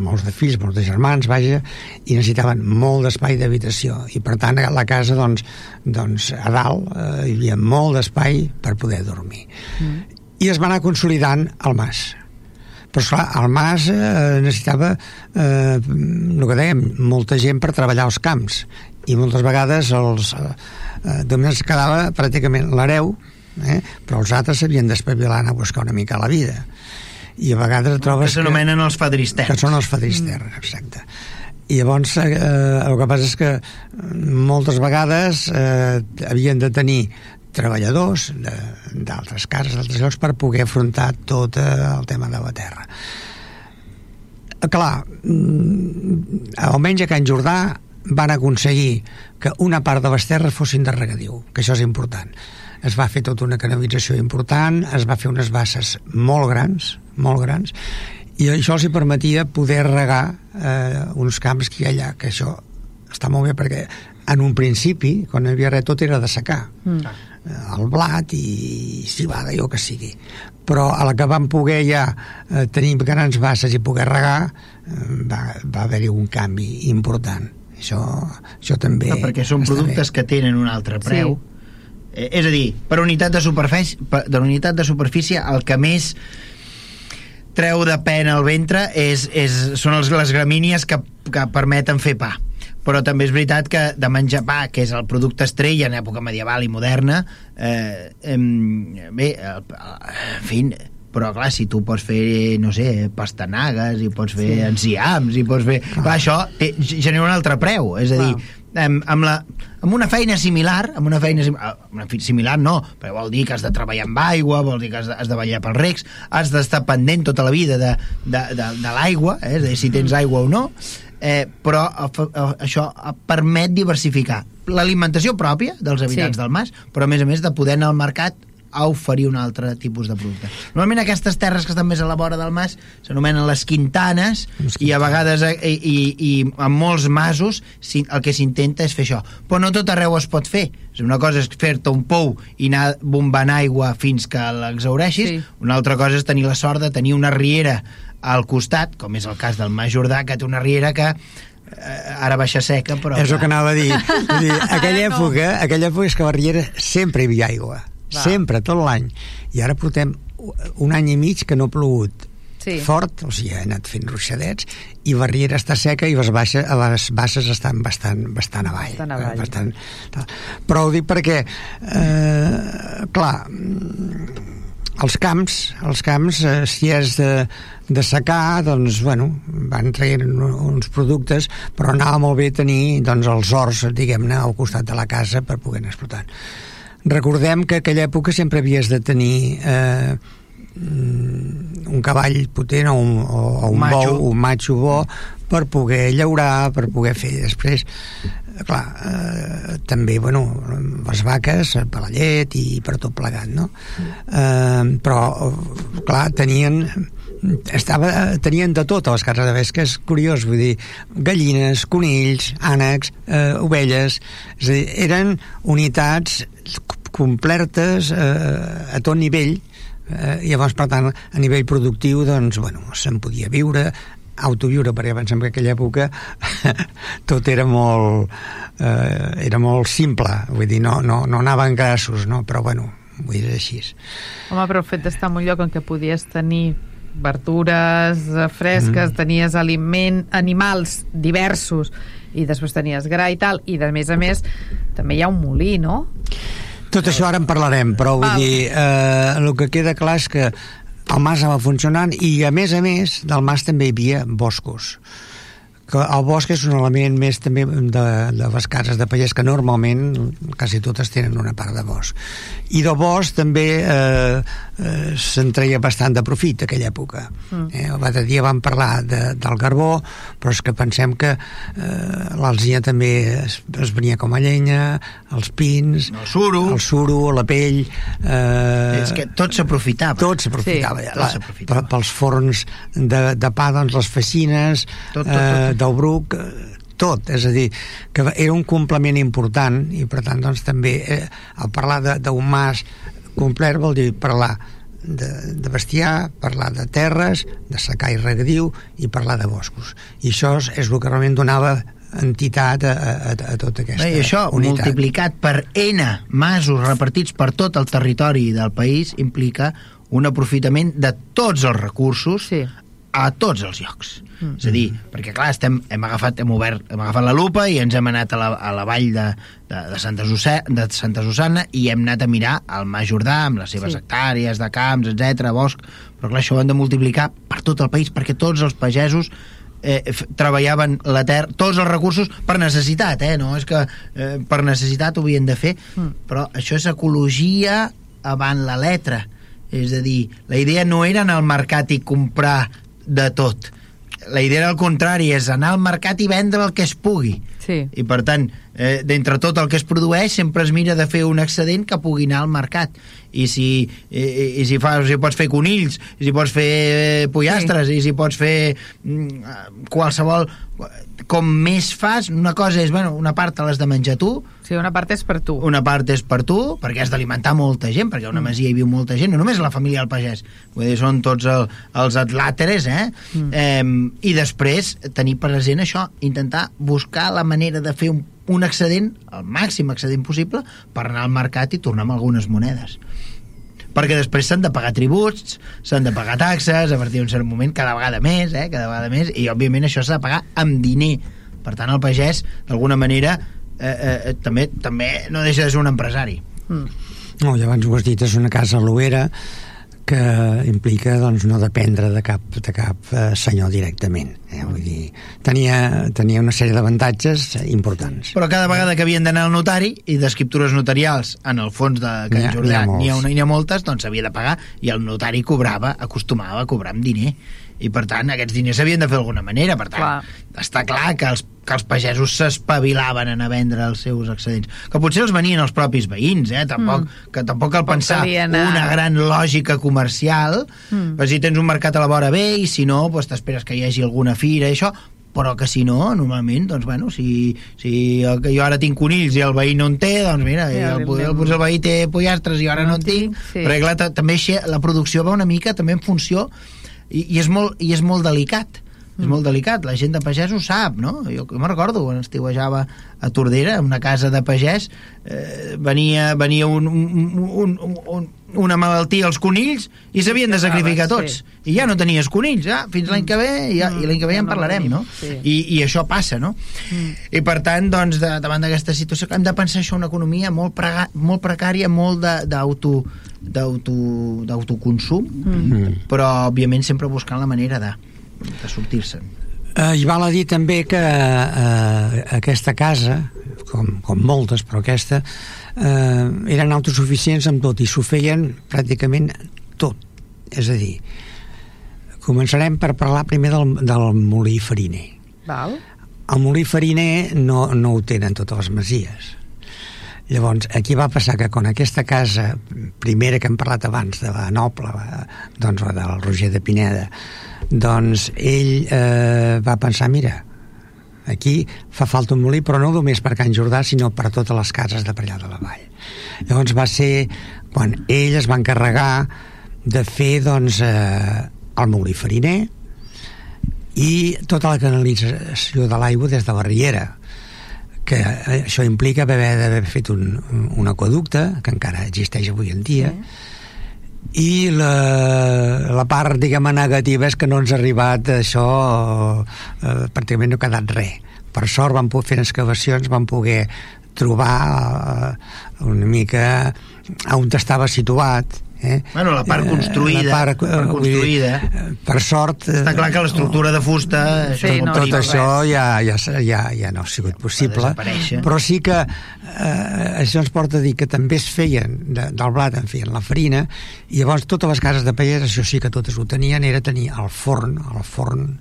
molts de fills, molts de germans vaja, i necessitaven molt d'espai d'habitació. I per tant a la casa doncs, doncs a dalt eh, hi havia molt d'espai per poder dormir. Mm. i es va anar consolidant el mas. Però esclar, el Mas eh, necessitava eh, el que dèiem, molta gent per treballar als camps. I moltes vegades els, eh, eh, només quedava pràcticament l'hereu eh, però els altres s'havien d'espavilar a buscar una mica la vida. I a vegades Que trobes s'anomenen els que fadristerns. són els fadristerns, exacte. I llavors eh, el que passa és que moltes vegades eh, havien de tenir treballadors de- d'altres cases, d'altres llocs per poder afrontar tot eh, el tema de la terra. Eh, clar mm, almenys a Can Jordà van aconseguir que una part de les terres fossin de regadiu, que això és important es va fer tota una canalització important es va fer unes basses molt grans molt grans i això els hi permetia poder regar eh, uns camps que hi ha allà que això està molt bé perquè en un principi, quan no hi havia res tot era de secar Mm. eh, el blat i cibada i el que sigui però a la que van poder ja eh, tenir grans basses i poder regar eh, va, va haver-hi un canvi important això, això també No, perquè són productes bé. que tenen un altre preu. Eh, és a dir, per unitat de superfície, per, de unitat de superfície el que més treu de pena al ventre és, és, són els, les gramínies que, que permeten fer pa. Però també és veritat que de menjar pa, que és el producte estrella en època medieval i moderna, eh, em, bé, eh, en fi, però clar, si tu pots fer, no sé, pastanagues i pots fer sí. enciams i pots fer... Clar, això té, genera un altre preu, és a dir, amb, amb, la, amb una feina similar, amb una feina sim- ah, una similar no, però vol dir que has de treballar amb aigua, vol dir que has de, has de ballar pels recs, has d'estar pendent tota la vida de, de, de, de l'aigua, eh, és a dir, si tens aigua o no, eh, però eh, fa- eh, això eh, permet diversificar l'alimentació pròpia dels habitants Sí. del mas, però a més a més de poder anar al mercat a oferir un altre tipus de producte. Normalment aquestes terres que estan més a la vora del mas s'anomenen les quintanes i a vegades eh, i, i, i en molts masos el que s'intenta és fer això. Però no tot arreu es pot fer. Una cosa és fer-te un pou i anar bombant aigua fins que l'exaureixis, Sí. una altra cosa és tenir la sort de tenir una riera al costat, com és el cas del Mas Jordà, que té una riera que eh, ara baixa seca, però... és el que anava a dir, Vull dir aquella, època, aquella època és que a la Riera sempre hi havia aigua Va. sempre, tot l'any i ara portem un any i mig que no ha plogut Sí. fort, o sigui, ha anat fent ruixadets, i Barriera està seca i les, baixa, les basses estan bastant, bastant avall. Bastant avall. Bastant, però ho dic perquè, eh, clar, els camps, els camps, eh, si és de, de secar, doncs, bueno, van traient uns productes, però anava molt bé tenir doncs, els horts, diguem-ne, al costat de la casa per poder anar explotant. Recordem que aquella època sempre havies de tenir eh, un cavall potent o un, o, o un Macho. bou, un matxo bo, per poder llaurar, per poder fer després clar, eh, també, bueno, les vaques eh, per la llet i per tot plegat, no? Eh, però, clar, tenien estava, tenien de tot a les cases de Vesca, és curiós, vull dir, gallines, conills, ànecs, eh, ovelles, és a dir, eren unitats completes eh, a tot nivell, eh, i llavors, per tant, a nivell productiu, doncs, bueno, se'n podia viure, autoviure, perquè pensem que en aquella època tot era molt eh, era molt simple, vull dir, no, no, no anaven grassos, no? però bueno, vull dir, així. Home, però el fet d'estar en un lloc en què podies tenir verdures eh, fresques, mm. tenies aliment, animals diversos i després tenies gra i tal, i de més a més també hi ha un molí, no? Tot això ara en parlarem, però vull Val. dir, eh, el que queda clar és que el mas anava funcionant i a més a més del mas també hi havia boscos que el bosc és un element més també de, de les cases de pagès que normalment quasi totes tenen una part de bosc i del bosc també eh, eh, se'n treia bastant de profit aquella època mm. eh, l'altre dia vam parlar de, del carbó però és que pensem que eh, l'alzina també es, es venia com a llenya els pins El suro. el suro, la pell eh, És que tot s'aprofitava. tot s'aprofitava Sí, tot pels forns de, de pa doncs les feixines Tot, tot, tot, tot. Eh, del bruc eh, tot, és a dir, que era un complement important i per tant doncs també eh, al parlar de- d'un mas complet vol dir parlar de, de bestiar, parlar de terres, de secar i regadiu i parlar de boscos. I això és, és el que realment donava entitat a, a, a, tota aquesta I això, unitat. multiplicat per N masos repartits per tot el territori del país, implica un aprofitament de tots els recursos Sí. A tots els llocs. Mm. És a dir, perquè clar, estem, hem, agafat, hem, obert, hem agafat la lupa i ens hem anat a la, a la vall de, de, de, Santa Susana, de Santa Susana i hem anat a mirar el Mas Jordà amb les seves Sí. hectàrees de camps, etc bosc, però clar, això ho hem de multiplicar per tot el país, perquè tots els pagesos eh, treballaven la terra, tots els recursos per necessitat, eh? no és que eh, per necessitat ho havien de fer, Mm. però això és ecologia avant la letra. És a dir, la idea no era anar al mercat i comprar de tot. La idea era al contrari, és anar al mercat i vendre el que es pugui. Sí. I per tant, eh, d'entre tot el que es produeix sempre es mira de fer un excedent que pugui anar al mercat. I si, i, i, i si, fas, si pots fer conills, i si pots fer eh, pollastres, sí. i si pots fer mm, eh, qualsevol... Com més fas, una cosa és, bueno, una part te l'has de menjar tu, Sí, una part és per tu. una part és per tu, perquè has d'alimentar molta gent, perquè a una masia hi viu molta gent, no només la família del pagès, vull dir, són tots el, els atlàteres, eh? Mm. eh? I després tenir present això, intentar buscar la manera de fer un, un excedent, el màxim excedent possible, per anar al mercat i tornar amb algunes monedes perquè després s'han de pagar tributs, s'han de pagar taxes, a partir d'un cert moment cada vegada més, eh, cada vegada més, i òbviament això s'ha de pagar amb diner. Per tant, el pagès, d'alguna manera, eh, eh, també, també no deixa de ser un empresari. Mm. No, ja abans ho has dit, és una casa a l'Oera que implica doncs, no dependre de cap, de cap eh, senyor directament. Eh? Vull dir, tenia, tenia una sèrie d'avantatges importants. Però cada vegada que havien d'anar al notari i d'escriptures notarials en el fons de Can ha- Jordà n'hi ha ha, molts. una, ha moltes, doncs s'havia de pagar i el notari cobrava, acostumava a cobrar amb diner i per tant aquests diners s'havien de fer d'alguna manera per tant Clar. està clar que els, que els pagesos s'espavilaven en a vendre els seus excedents que potser els venien els propis veïns eh? tampoc, mm. que tampoc cal pensar anar- una gran lògica comercial Mm. mm. si tens un mercat a la vora bé i si no doncs t'esperes que hi hagi alguna fira i això però que si no, normalment, doncs, bueno, si, si el, jo ara tinc conills i el veí no en té, doncs mira, Ja, el, el, el, el veí té pollastres i ara no, No en tinc, sí. perquè clar, ta- també la producció va una mica també en funció i, i, és molt, i és molt delicat és molt delicat, la gent de pagès ho sap, no? Jo, jo me'n recordo quan estiuejava a Tordera, una casa de pagès, eh, venia, venia un, un, un, un, una malaltia als conills i s'havien de sacrificar tots. sí. I ja no tenies conills, ja, fins l'any que ve, i, ja, i l'any que ve ja en no parlarem, no? I, I això passa, no? I per tant, doncs, de, davant d'aquesta situació, hem de pensar això una economia molt, prega, molt precària, molt d'auto- d'autoconsum, Mm. però, òbviament, sempre buscant la manera de, de sortir-se'n. Eh, I val a dir també que eh, aquesta casa, com, com moltes, però aquesta, eh, eren autosuficients amb tot i s'ho feien pràcticament tot. És a dir, començarem per parlar primer del, del molí fariner. Val? El molí fariner no, no ho tenen totes les masies. Llavors, aquí va passar que quan aquesta casa primera que hem parlat abans, de la Noble, doncs la del Roger de Pineda, doncs ell eh, va pensar, mira, aquí fa falta un molí, però no només per Can Jordà, sinó per totes les cases de allà de la vall. Llavors va ser quan ell es va encarregar de fer, doncs, eh, el molí fariner, i tota la canalització de l'aigua des de la Riera que eh, això implica haver d'haver fet un, un aquaducte que encara existeix avui en dia i la, la part diguem negativa és que no ens ha arribat això eh, pràcticament no ha quedat res. Per sort vam poder fer excavacions vam poder trobar eh, una mica on estava situat eh? Bueno, la part construïda, la part, la part dir, construïda. eh, per sort eh, Està clar que l'estructura de fusta... Sí, això és no, tot això ja, ja, ja, ja no ha sigut possible però sí que eh, això ens porta a dir que també es feien de, del blat en feien la farina i llavors totes les cases de pallers això sí que totes ho tenien era tenir el forn el forn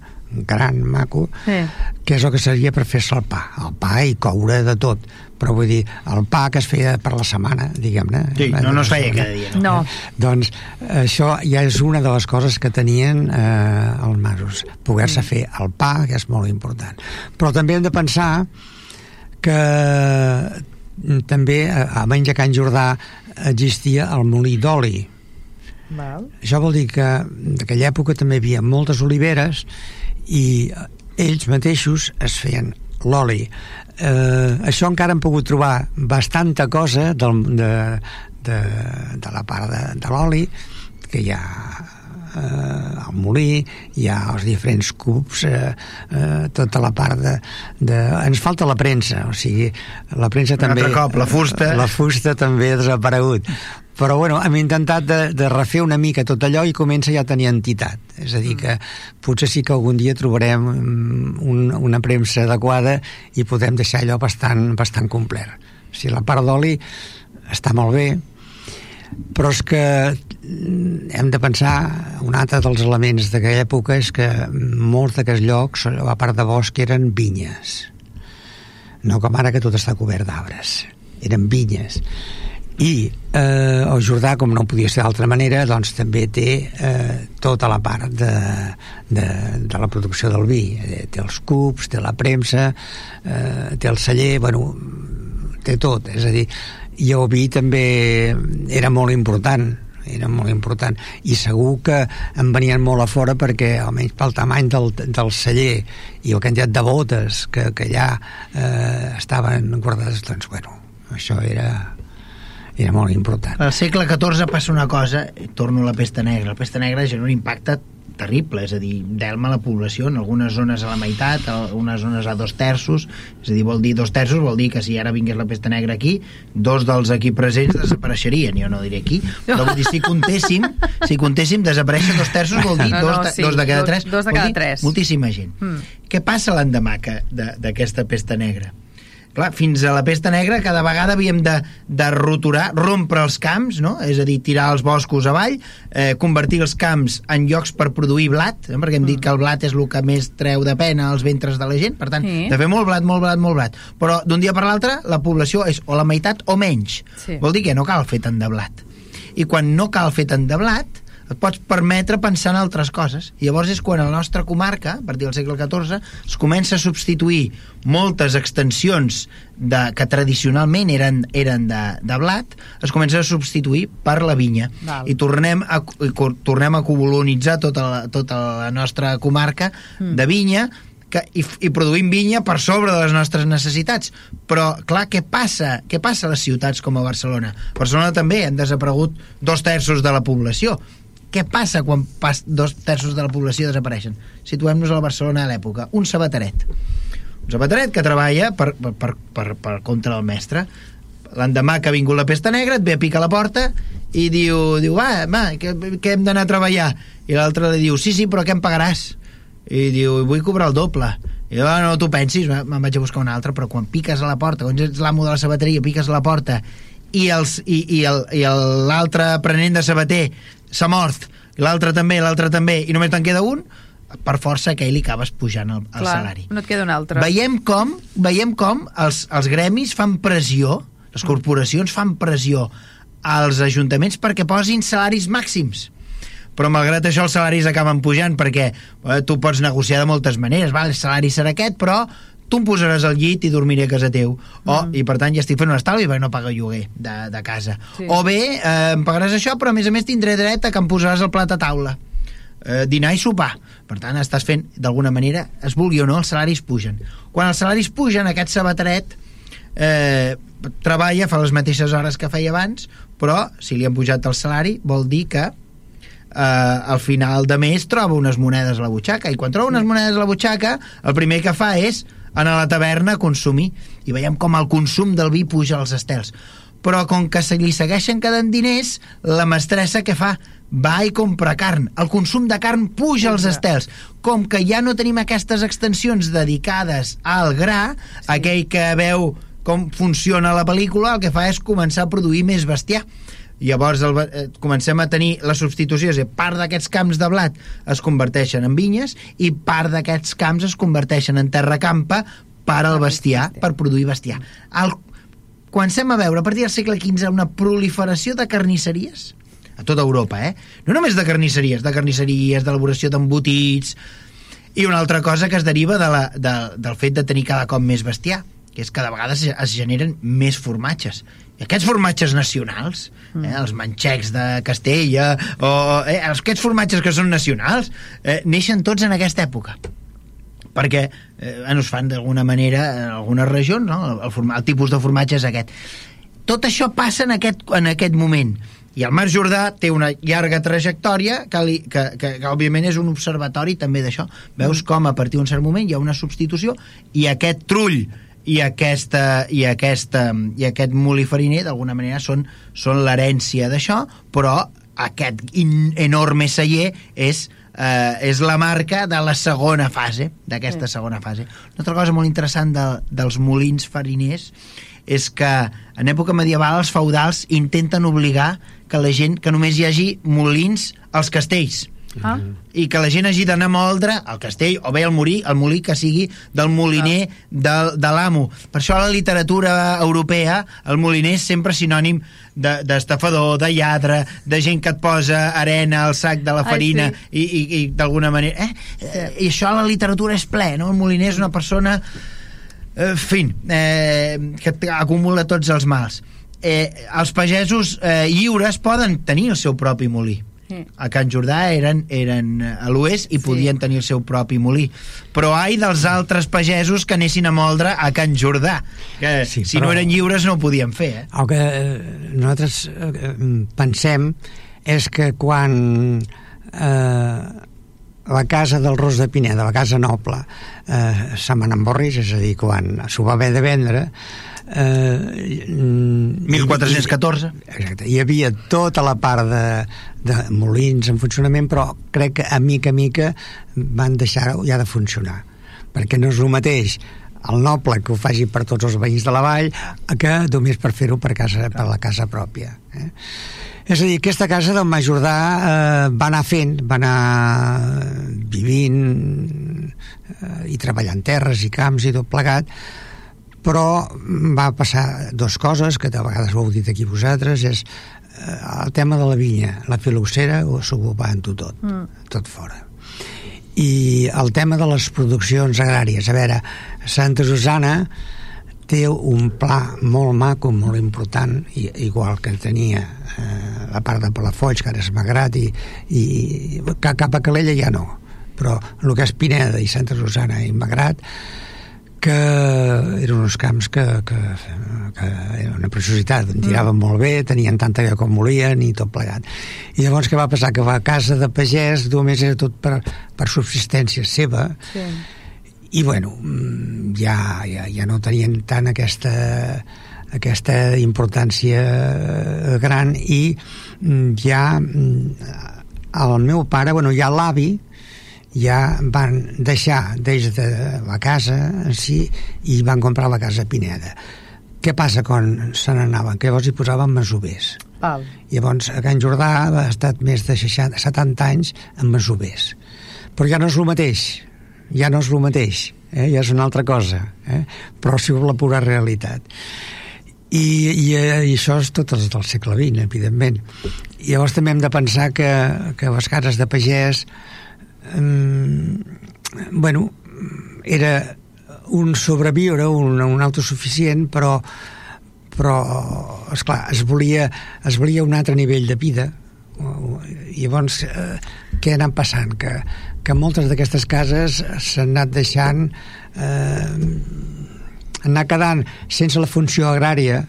gran, maco Sí. que és el que servia per fer-se el pa el pa i coure de tot però vull dir, el pa que es feia per la setmana diguem-ne Sí, no, no es feia cada dia. No. doncs això ja és una de les coses que tenien eh, els masos, poder-se fer el pa, que és molt important. Però també hem de pensar que mm, també a a menys a Can Jordà existia el molí d'oli. Val. Això vol dir que en aquella època també hi havia moltes oliveres i ells mateixos es feien l'oli. Eh, això encara hem pogut trobar bastanta cosa del, de, de, de la part de, de l'oli, que hi ha eh, el molí, hi ha els diferents cubs, eh, eh, tota la part de, de... Ens falta la premsa, o sigui, la premsa Un també... altre cop, la fusta. La fusta també ha desaparegut. Però bueno, hem intentat de, de refer una mica tot allò i comença ja a tenir entitat. És a dir, que potser sí que algun dia trobarem mm, un, una premsa adequada i podem deixar allò bastant, bastant complet. O sigui, la part d'oli està molt bé, però és que mm, hem de pensar, un altre dels elements d'aquella època és que molts d'aquests llocs, a part de bosc, eren vinyes. No com ara que tot està cobert d'arbres. Eren vinyes. I eh, el Jordà, com no podia ser d'altra manera, doncs també té eh, tota la part de, de, de la producció del vi. Eh, té els cubs, té la premsa, eh, té el celler, bueno, té tot. És a dir, i el vi també era molt important era molt important i segur que en venien molt a fora perquè almenys pel tamany del, del celler i la quantitat de botes que, que allà eh, estaven guardades doncs bueno, això era era molt important Al segle XIV passa una cosa, torno a la pesta negra. La pesta negra genera un impacte terrible, és a dir, delma la població, en algunes zones a la meitat, en algunes zones a dos terços, és a dir, vol dir dos terços, vol dir que si ara vingués la pesta negra aquí, dos dels aquí presents desapareixerien, jo no diré aquí, però vull dir, si comptéssim, si comptéssim, desaparèixer dos terços vol dir No, dos, no, de- sí, dos de cada dos- tres, dos de cada dir tres. moltíssima gent. Mm. Què passa l'endemà que- de- d'aquesta pesta negra? Clar, fins a la pesta negra cada vegada havíem de, de roturar, rompre els camps, no? és a dir, tirar els boscos avall, eh, convertir els camps en llocs per produir blat, eh? perquè hem dit que el blat és el que més treu de pena als ventres de la gent, per tant, Sí. de fer molt blat, molt blat, molt blat. Però d'un dia per l'altre la població és o la meitat o menys. Sí. Vol dir que no cal fer tant de blat. I quan no cal fer tant de blat, et pots permetre pensar en altres coses. I llavors és quan a la nostra comarca, a partir del segle XIV, es comença a substituir moltes extensions de, que tradicionalment eren, eren de, de blat, es comença a substituir per la vinya. Val. I tornem a, i tornem a colonitzar tota la, tota la nostra comarca Mm. de vinya, que, i, i produïm vinya per sobre de les nostres necessitats. Però, clar, què passa? Què passa a les ciutats com a Barcelona? A Barcelona també han desaparegut dos terços de la població. Què passa quan pas, dos terços de la població desapareixen? Situem-nos a la Barcelona a l'època. Un sabateret. Un sabateret que treballa per, per, per, per, per contra el mestre. L'endemà que ha vingut la pesta negra et ve a picar a la porta i diu, diu va, va que, que hem d'anar a treballar. I l'altre li diu, sí, sí, però què em pagaràs? i diu, vull cobrar el doble i diu, ah, no t'ho pensis, me- me'n vaig a buscar un altre però quan piques a la porta, quan ets l'amo de la sabateria piques a la porta i els- i, i el- i l'altre aprenent de sabater s'ha mort, l'altre també, l'altre també i només te'n queda un per força aquell li acabes pujant el, el Clar, salari no et queda un altre. veiem com, veiem com els, els gremis fan pressió, les corporacions fan pressió als ajuntaments perquè posin salaris màxims però malgrat això els salaris acaben pujant perquè eh, tu pots negociar de moltes maneres val? el salari serà aquest però tu em posaràs al llit i dormiré a casa teu o, i per tant ja estic fent un estalvi perquè no pago lloguer de, de casa Sí. o bé eh, em pagaràs això però a més a més tindré dret a que em posaràs el plat a taula eh, dinar i sopar. Per tant, estàs fent, d'alguna manera, es vulgui o no, els salaris pugen. Quan els salaris pugen, aquest sabateret eh, treballa, fa les mateixes hores que feia abans, però si li han pujat el salari vol dir que eh, al final de mes troba unes monedes a la butxaca i quan troba unes monedes a la butxaca el primer que fa és a la taverna a consumir i veiem com el consum del vi puja als estels. Però com que se li segueixen quedant diners la mestressa que fa? va i compra carn. El consum de carn puja als estels. Com que ja no tenim aquestes extensions dedicades al gra aquell que veu com funciona la pel·lícula el que fa és començar a produir més bestiar llavors el, eh, comencem a tenir la substitució, és a dir, part d'aquests camps de blat es converteixen en vinyes i part d'aquests camps es converteixen en terra campa per al bestiar, per produir bestiar. El, comencem a veure a partir del segle XV una proliferació de carnisseries a tota Europa, eh? No només de carnisseries, de carnisseries, d'elaboració d'embotits, i una altra cosa que es deriva de la, de, del fet de tenir cada cop més bestiar, que és que de vegades es generen més formatges. Aquests formatges nacionals, eh, els manxecs de Castella, o eh, aquests formatges que són nacionals, eh, neixen tots en aquesta època perquè eh, es fan d'alguna manera en algunes regions, no? el, el, forma, el tipus de formatge és aquest. Tot això passa en aquest, en aquest moment i el Mar Jordà té una llarga trajectòria que, li, que, que, que òbviament és un observatori també d'això. Veus com a partir d'un cert moment hi ha una substitució i aquest trull i, aquesta, i, aquesta, i aquest molí fariner d'alguna manera són, són l'herència d'això però aquest in, enorme celler és eh, és la marca de la segona fase, d'aquesta Sí. segona fase. Una altra cosa molt interessant de, dels molins fariners és que en època medieval els feudals intenten obligar que la gent que només hi hagi molins als castells Ah, i que la gent hagi d'anar a moldre al castell o bé al molí, el molí que sigui del moliner de, de l'amo. Per això a la literatura europea el moliner és sempre sinònim de- d'estafador, de, de lladre, de gent que et posa arena al sac de la Ai, farina sí. i, i, i d'alguna manera... Eh? eh? I això a la literatura és ple, no? El moliner és una persona en fi, eh, que acumula tots els mals. Eh, els pagesos eh, lliures poden tenir el seu propi molí. A Can Jordà eren, eren a l'oest i Sí. podien tenir el seu propi molí. Però ai dels altres pagesos que anessin a moldre a Can Jordà, que Sí, si però- no eren lliures no ho podien fer, eh? El que eh, nosaltres eh, pensem és que quan eh, la casa del Ros de Pineda, la casa noble, eh, se m'enemborris, és a dir, quan s'ho va haver de vendre, eh, mm, 1414. Exacte, hi havia tota la part de, de molins en funcionament, però crec que a mica a mica van deixar ja de funcionar, perquè no és el mateix el noble que ho faci per tots els veïns de la vall que només per fer-ho per, casa, per la casa pròpia. Eh? És a dir, aquesta casa del Majordà eh, va anar fent, va anar vivint eh, i treballant terres i camps i tot plegat, però va passar dues coses que de vegades ho heu dit aquí vosaltres és el tema de la vinya, la filoxera, ho s'ho tot, mm. tot fora. I el tema de les produccions agràries, a veure, Santa Susana té un pla molt maco, molt important, i, igual que tenia eh, la part de Palafolls, que ara és Magrat, i, i cap a Calella ja no, però el que és Pineda i Santa Susana i Magrat, que eren uns camps que, que, que era una preciositat, en tiraven mm. molt bé, tenien tanta que com volien i tot plegat. I llavors què va passar? Que va a casa de pagès només era tot per, per subsistència seva, sí. i bueno, mm, ja, ja, ja no tenien tant aquesta aquesta importància gran i mm, ja el meu pare, bueno, ja l'avi ja van deixar des de la casa en si i van comprar la casa Pineda. Què passa quan se n'anaven? Que llavors hi posaven masovers. Val. Llavors, a Can Jordà ha estat més de 60, 70 anys amb masovers. Però ja no és el mateix, ja no és el mateix, eh? ja és una altra cosa, eh? però si la pura realitat. I, i, eh, i això és tot del segle XX, evidentment. I llavors també hem de pensar que, que les cases de pagès bueno, era un sobreviure, un, un autosuficient, però però, esclar, es volia, es volia un altre nivell de vida i llavors eh, què ha anat passant? Que, que moltes d'aquestes cases s'han anat deixant eh, han quedant sense la funció agrària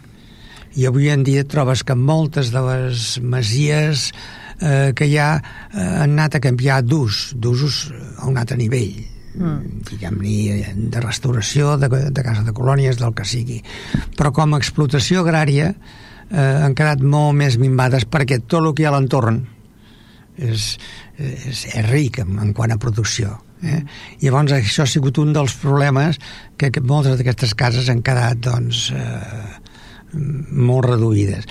i avui en dia trobes que moltes de les masies eh, que ja eh, han anat a canviar d'ús, d'usos a un altre nivell mm. diguem-ne de restauració de, de casa de colònies, del que sigui però com a explotació agrària eh, han quedat molt més minvades perquè tot el que hi ha a l'entorn és, és, és ric en, en quant a producció eh? i llavors això ha sigut un dels problemes que, que moltes d'aquestes cases han quedat doncs eh, molt reduïdes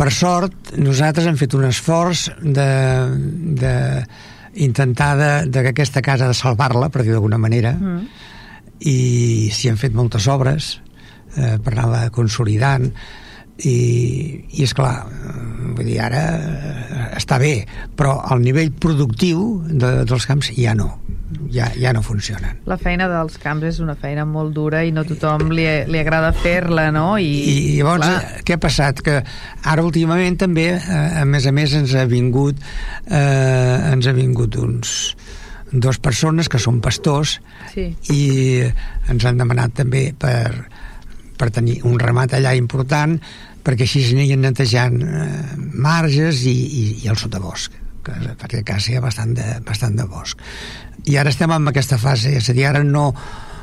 per sort, nosaltres hem fet un esforç de, de intentar de, de que aquesta casa de salvar-la, per dir d'alguna manera, mm. i s'hi han fet moltes obres eh, per anar-la consolidant i, i és clar vull dir, ara eh, està bé però al nivell productiu de, dels camps ja no ja, ja no funcionen. La feina dels camps és una feina molt dura i no tothom li, li agrada fer-la, no? I, I llavors, clar... què ha passat? Que ara últimament també, eh, a més a més, ens ha vingut eh, ens ha vingut uns dos persones que són pastors sí. i ens han demanat també per, per tenir un ramat allà important perquè així s'anien netejant eh, marges i, i, i el sotabosc que, perquè quasi hi ha bastant de, bastant de bosc i ara estem en aquesta fase, és a dir, ara no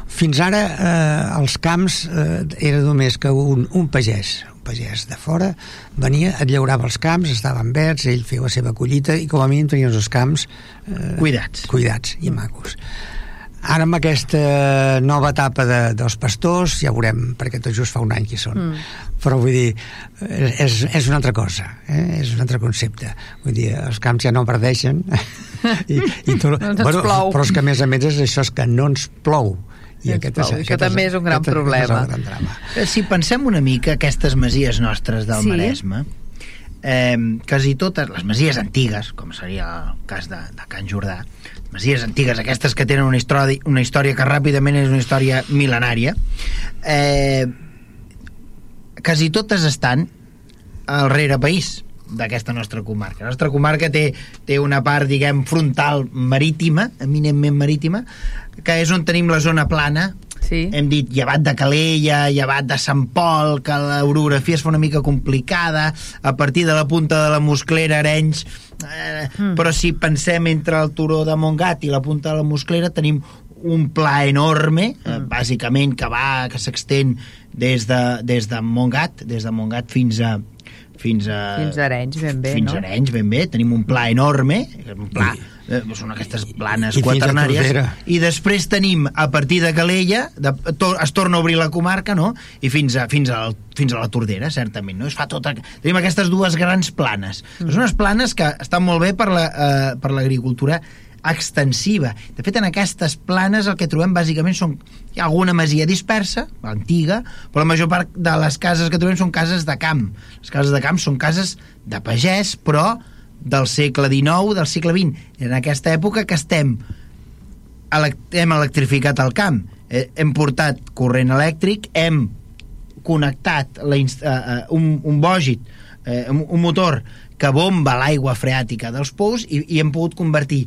fins ara eh, els camps eh, era només que un, un pagès un pagès de fora venia, et llaurava els camps, estaven verds ell feia la seva collita i com a mínim tenies els camps eh, cuidats. cuidats i macos ara amb aquesta nova etapa de, dels pastors ja veurem, perquè tot just fa un any que són mm. però vull dir és, és una altra cosa eh? és un altre concepte vull dir, els camps ja no perdeixen i, i tot, no bueno, plou. però és que a més a més és això és que no ens plou i aquest. És, això també és un gran problema és un gran eh, si pensem una mica aquestes masies nostres del sí. Maresme eh, quasi totes les masies antigues com seria el cas de, de Can Jordà masies antigues, aquestes que tenen una història, una història que ràpidament és una història mil·lenària, eh, quasi totes estan al rere país d'aquesta nostra comarca. La nostra comarca té, té una part, diguem, frontal marítima, eminentment marítima, que és on tenim la zona plana, Sí. Hem dit llevat de Calella, llevat de Sant Pol, que l'orografia es fa una mica complicada, a partir de la punta de la Musclera, Arenys, eh, mm. però si pensem entre el turó de Montgat i la punta de la Musclera tenim un pla enorme, eh, mm. bàsicament que va, que s'extén des, de, des de Montgat, des de Montgat fins a, fins a... Fins a Arenys, ben bé, fins no? Fins a Arenys, ben bé. Tenim un pla enorme, un pla... I eh, són aquestes planes I quaternàries i després tenim a partir de Calella de, to, es torna a obrir la comarca no? i fins a, fins, a, fins a la Tordera certament, no? es fa tota, tenim aquestes dues grans planes mm. són unes planes que estan molt bé per l'agricultura la, eh, extensiva. De fet, en aquestes planes el que trobem bàsicament són hi ha alguna masia dispersa, antiga, però la major part de les cases que trobem són cases de camp. Les cases de camp són cases de pagès, però del segle XIX, del segle XX. En aquesta època que estem hem electrificat el camp, eh, hem portat corrent elèctric, hem connectat la uh, uh, un, un bògit, eh, un, un motor que bomba l'aigua freàtica dels pous i, i hem pogut convertir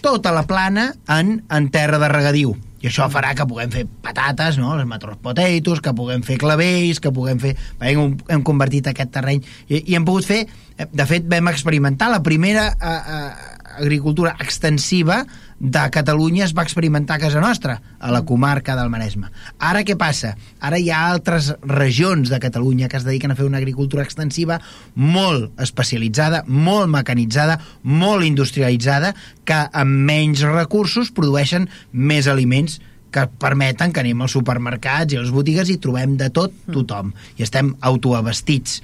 tota la plana en, en terra de regadiu. I això farà que puguem fer patates, no? les matros potatoes, que puguem fer clavells, que puguem fer... Hem, hem convertit aquest terreny i, i hem pogut fer... De fet, vam experimentar la primera eh, eh, agricultura extensiva de Catalunya es va experimentar a casa nostra, a la comarca del Maresme. Ara què passa? Ara hi ha altres regions de Catalunya que es dediquen a fer una agricultura extensiva molt especialitzada, molt mecanitzada, molt industrialitzada, que amb menys recursos produeixen més aliments que permeten que anem als supermercats i a les botigues i trobem de tot tothom i estem autoabastits.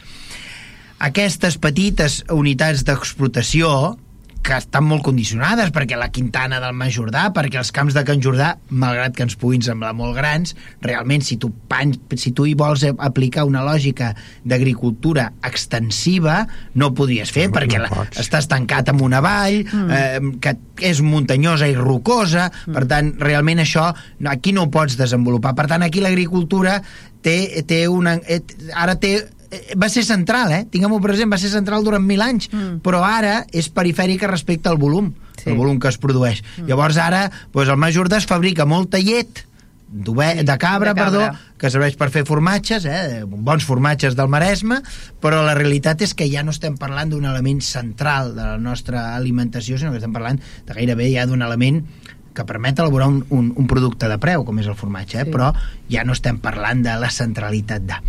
Aquestes petites unitats d'explotació que estan molt condicionades perquè la Quintana del Mas Jordà, perquè els camps de Can Jordà, malgrat que ens puguin semblar molt grans, realment si tu, pan, si tu hi vols aplicar una lògica d'agricultura extensiva, no ho podries fer no, perquè no la, estàs tancat en una vall mm. eh, que és muntanyosa i rocosa, mm. per tant, realment això aquí no ho pots desenvolupar. Per tant, aquí l'agricultura té, té una, eh, ara té va ser central, eh? tinguem-ho present, va ser central durant mil anys, mm. però ara és perifèrica respecte al volum, sí. el volum que es produeix. Mm. Llavors ara, doncs, el Mas Jordà es fabrica molta llet, de cabra, de cabra, perdó, que serveix per fer formatges, eh, bons formatges del Maresme, però la realitat és que ja no estem parlant d'un element central de la nostra alimentació, sinó que estem parlant de gairebé ja d'un element que permet elaborar un, un, un producte de preu, com és el formatge, eh? sí. però ja no estem parlant de la centralitat de.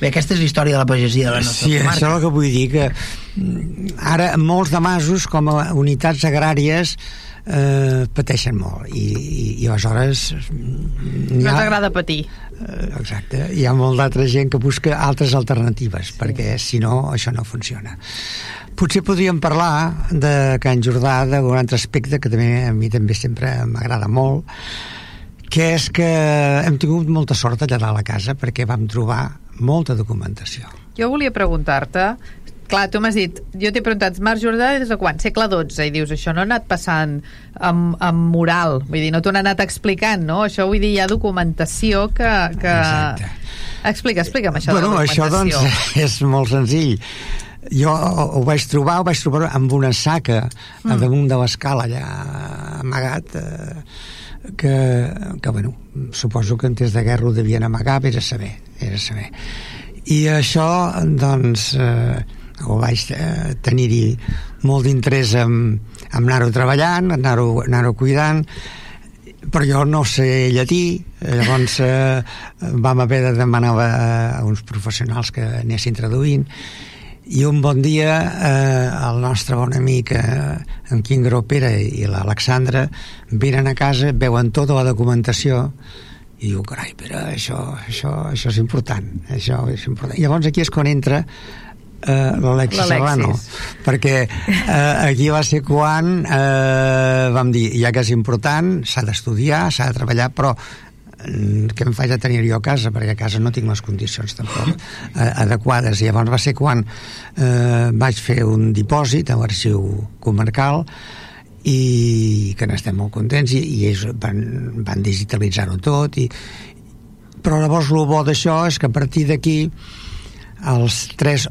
Bé, aquesta és la història de la pagesia de la nostra sí, comarca. Sí, això és el que vull dir, que mm, ara molts de masos com a unitats agràries eh, pateixen molt i, i, i aleshores no t'agrada patir eh, exacte, hi ha molt d'altra gent que busca altres alternatives sí. perquè si no això no funciona potser podríem parlar de Can Jordà d'un altre aspecte que també a mi també sempre m'agrada molt que és que hem tingut molta sort allà a la casa perquè vam trobar molta documentació. Jo volia preguntar-te, clar, tu m'has dit, jo t'he preguntat, Marc Jordà des de quan? Segle XII, i dius, això no ha anat passant amb, amb moral, vull dir, no t'ho han anat explicant, no? Això vull dir, hi ha documentació que... que... Exacte. Explica, explica'm això bueno, de la documentació. Això, doncs, és molt senzill. Jo ho vaig trobar, ho vaig trobar amb una saca mm. damunt de l'escala allà amagat eh, que, que bueno, suposo que en temps de guerra ho devien amagar, vés a saber era saber. I això, doncs, eh, ho vaig eh, tenir-hi molt d'interès en, en anar-ho treballant, anar-ho anar, -ho, cuidant, però jo no sé llatí, llavors eh, vam haver de demanar a uns professionals que anessin traduint, i un bon dia eh, el nostre bon amic eh, en Quim Gropera i l'Alexandra venen a casa, veuen tota la documentació i diu, carai, però això, això, això és important, això és important. I llavors aquí és quan entra eh, l'Alexis Serrano, perquè eh, aquí va ser quan eh, vam dir, ja que és important, s'ha d'estudiar, s'ha de treballar, però què em faig a tenir jo a casa perquè a casa no tinc les condicions tampoc eh, adequades. I llavors va ser quan eh, vaig fer un dipòsit a l'arxiu comarcal i que n'estem molt contents i, i ells van, van digitalitzar-ho tot i, però llavors el bo d'això és que a partir d'aquí els tres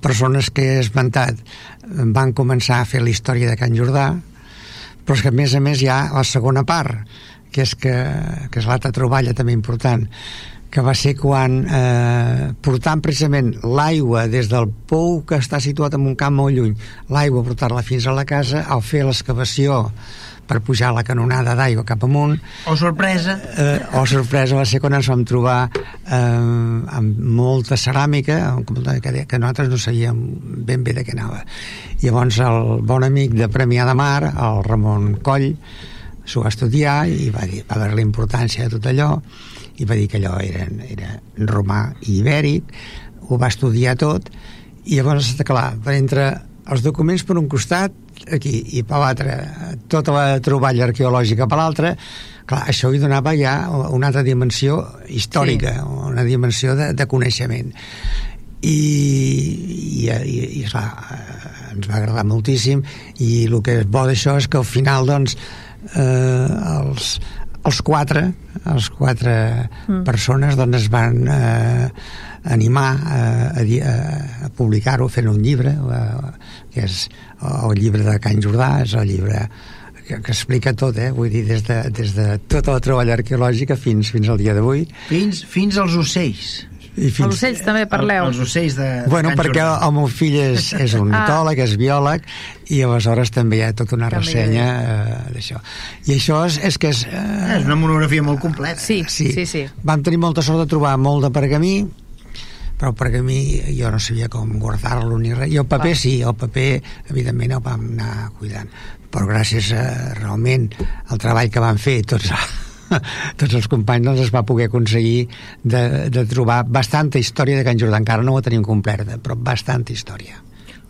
persones que he esmentat van començar a fer la història de Can Jordà però és que a més a més hi ha la segona part que és, que, que és l'altra troballa també important que va ser quan eh, portant precisament l'aigua des del pou que està situat en un camp molt lluny, l'aigua portar-la fins a la casa, al fer l'excavació per pujar la canonada d'aigua cap amunt. O sorpresa. Eh, o sorpresa va ser quan ens vam trobar eh, amb molta ceràmica, que, que nosaltres no sabíem ben bé de què anava. Llavors el bon amic de Premià de Mar, el Ramon Coll, s'ho va estudiar i va, dir, va veure la importància de tot allò i va dir que allò era, era romà i ibèric, ho va estudiar tot, i llavors, clar, per entre els documents per un costat aquí, i per l'altre tota la troballa arqueològica per l'altre clar, això hi donava ja una altra dimensió històrica sí. una dimensió de, de coneixement i, i, i, i clar, ens va agradar moltíssim i el que és bo d'això és que al final doncs eh, els, els quatre els quatre mm. persones doncs es van eh, animar a, a, a publicar-ho fent un llibre eh, que és el llibre de Can Jordà és el llibre que, que explica tot, eh? vull dir, des de, des de tota la troballa arqueològica fins, fins al dia d'avui. Fins, fins als ocells. I fins... Els ocells també parleu. Els ocells de, Bueno, perquè Jordà. el meu fill és, és ornitòleg, ah. és biòleg, i aleshores també hi ha tota una també ressenya eh, d'això. I això és, és que és... Eh... És una monografia molt completa. Sí, sí, sí, sí. Vam tenir molta sort de trobar molt de pergamí, però perquè a mi jo no sabia com guardar-lo ni res. I el paper sí, el paper evidentment el vam anar cuidant. Però gràcies a realment al treball que van fer tots tots els companys doncs es va poder aconseguir de, de trobar bastanta història de Can Jordà encara no ho tenim completa però bastanta història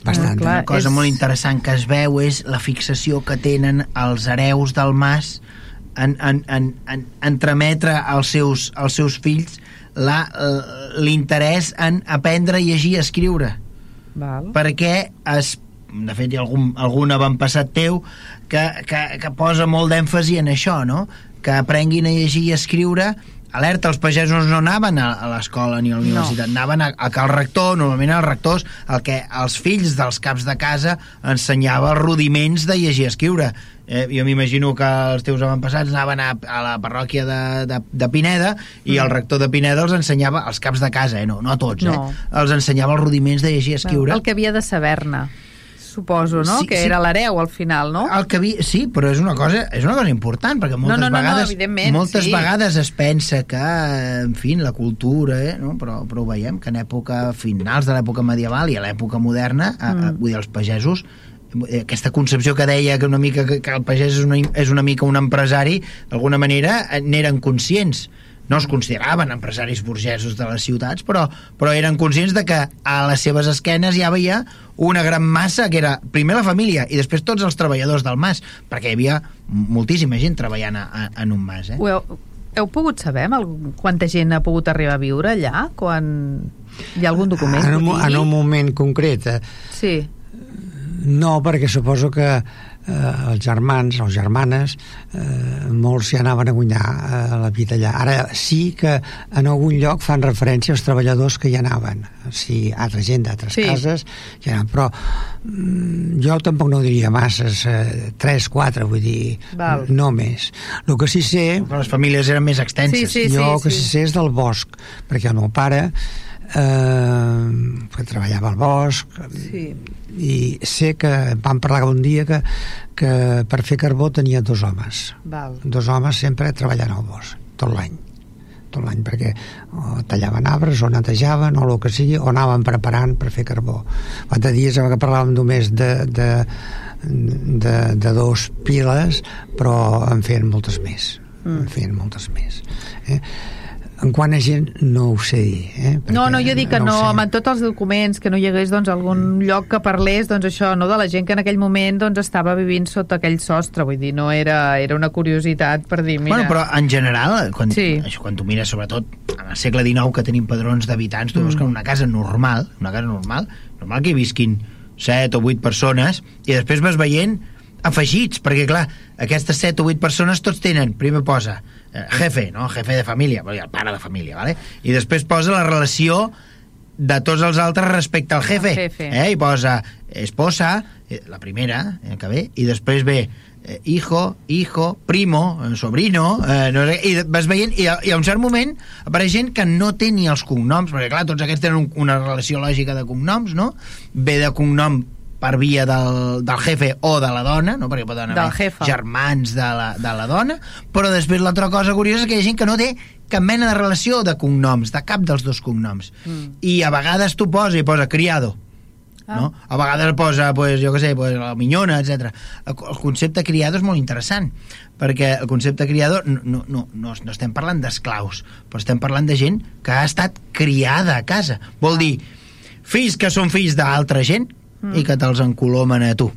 bastant. Ah, clar, una cosa és... molt interessant que es veu és la fixació que tenen els hereus del mas en, en, en, en entremetre als seus, als seus fills l'interès en aprendre a llegir i escriure Val. perquè es, de fet hi ha algun, algun avantpassat teu que, que, que posa molt d'èmfasi en això no? Que aprenguin a llegir i escriure alerta, els pagesos no anaven a, a l'escola ni a la universitat, no. anaven a, a que el rector, normalment els rectors, el que els fills dels caps de casa ensenyava els rudiments de llegir i escriure eh, jo m'imagino que els teus avantpassats anaven a, a la parròquia de, de, de Pineda i mm. el rector de Pineda els ensenyava als caps de casa, eh? no, no a tots, eh? no. eh? els ensenyava els rudiments de llegir i escriure. El que havia de saber-ne suposo, no? Sí, que sí. era l'hereu al final, no? El que vi... Sí, però és una cosa, és una cosa important, perquè moltes no, no, vegades no, moltes sí. vegades es pensa que, en fi, la cultura, eh, no? però, però ho veiem, que en època finals de l'època medieval i a l'època moderna, mm. a, a, vull dir, els pagesos aquesta concepció que deia que una mica que, que el pagès és una, és una mica un empresari d'alguna manera eh, n'eren conscients no es consideraven empresaris burgesos de les ciutats, però, però eren conscients de que a les seves esquenes ja veia una gran massa que era primer la família i després tots els treballadors del mas, perquè hi havia moltíssima gent treballant a, a, en un mas. Eh? Ho heu, heu pogut saber quanta gent ha pogut arribar a viure allà? Quan hi ha algun document? En un, en un moment concret. Eh? Sí no, perquè suposo que eh, els germans o germanes eh, molts s'hi anaven a guanyar eh, la vida allà. Ara sí que en algun lloc fan referència als treballadors que hi anaven. Sí, altra gent d'altres sí. cases hi anaven, però mm, jo tampoc no diria masses, eh, 3, 4, vull dir, Val. no més. El que sí sé... Però les famílies eren més extenses. Sí, sí, jo sí, el que sí. sí sé és del bosc, perquè el meu pare eh, que treballava al bosc sí. i sé que vam parlar un dia que, que per fer carbó tenia dos homes Val. dos homes sempre treballant al bosc tot l'any tot l'any perquè o tallaven arbres o netejaven o el que sigui o anaven preparant per fer carbó l'altre dia que parlàvem només de, de, de, de dos piles però en feien moltes més mm. en feien moltes més eh? En quant a gent no ho sé dir eh? no, no, jo dic que no, no amb tots els documents que no hi hagués doncs, algun lloc que parlés doncs, això, no, de la gent que en aquell moment doncs, estava vivint sota aquell sostre vull dir, no era, era una curiositat per dir, mira... Bueno, però en general quan, sí. això, quan tu mires sobretot en el segle XIX que tenim padrons d'habitants tu mm. veus que en una casa normal una casa normal, normal que hi visquin 7 o 8 persones i després vas veient afegits, perquè clar, aquestes 7 o 8 persones tots tenen, primer posa jefe, no? jefe de família, el pare de família, ¿vale? i després posa la relació de tots els altres respecte al jefe, jefe. Eh? i posa esposa, eh, la primera, eh, que ve, i després ve eh, hijo, hijo, primo, eh, sobrino, eh, no sé, i vas veient, i a, i a un cert moment apareix gent que no té ni els cognoms, perquè clar, tots aquests tenen un, una relació lògica de cognoms, no? Ve de cognom per via del, del jefe o de la dona, no? perquè poden haver germans de la, de la dona, però després l'altra cosa curiosa és que hi ha gent que no té cap mena de relació de cognoms, de cap dels dos cognoms. Mm. I a vegades tu posa i posa criado, ah. no? A vegades posa, pues, jo què sé, pues, la minyona, etc. El, concepte criado és molt interessant, perquè el concepte criado no, no, no, no, no estem parlant d'esclaus, però estem parlant de gent que ha estat criada a casa. Vol ah. dir, fills que són fills d'altra gent, mm. i que te'ls encolomen a tu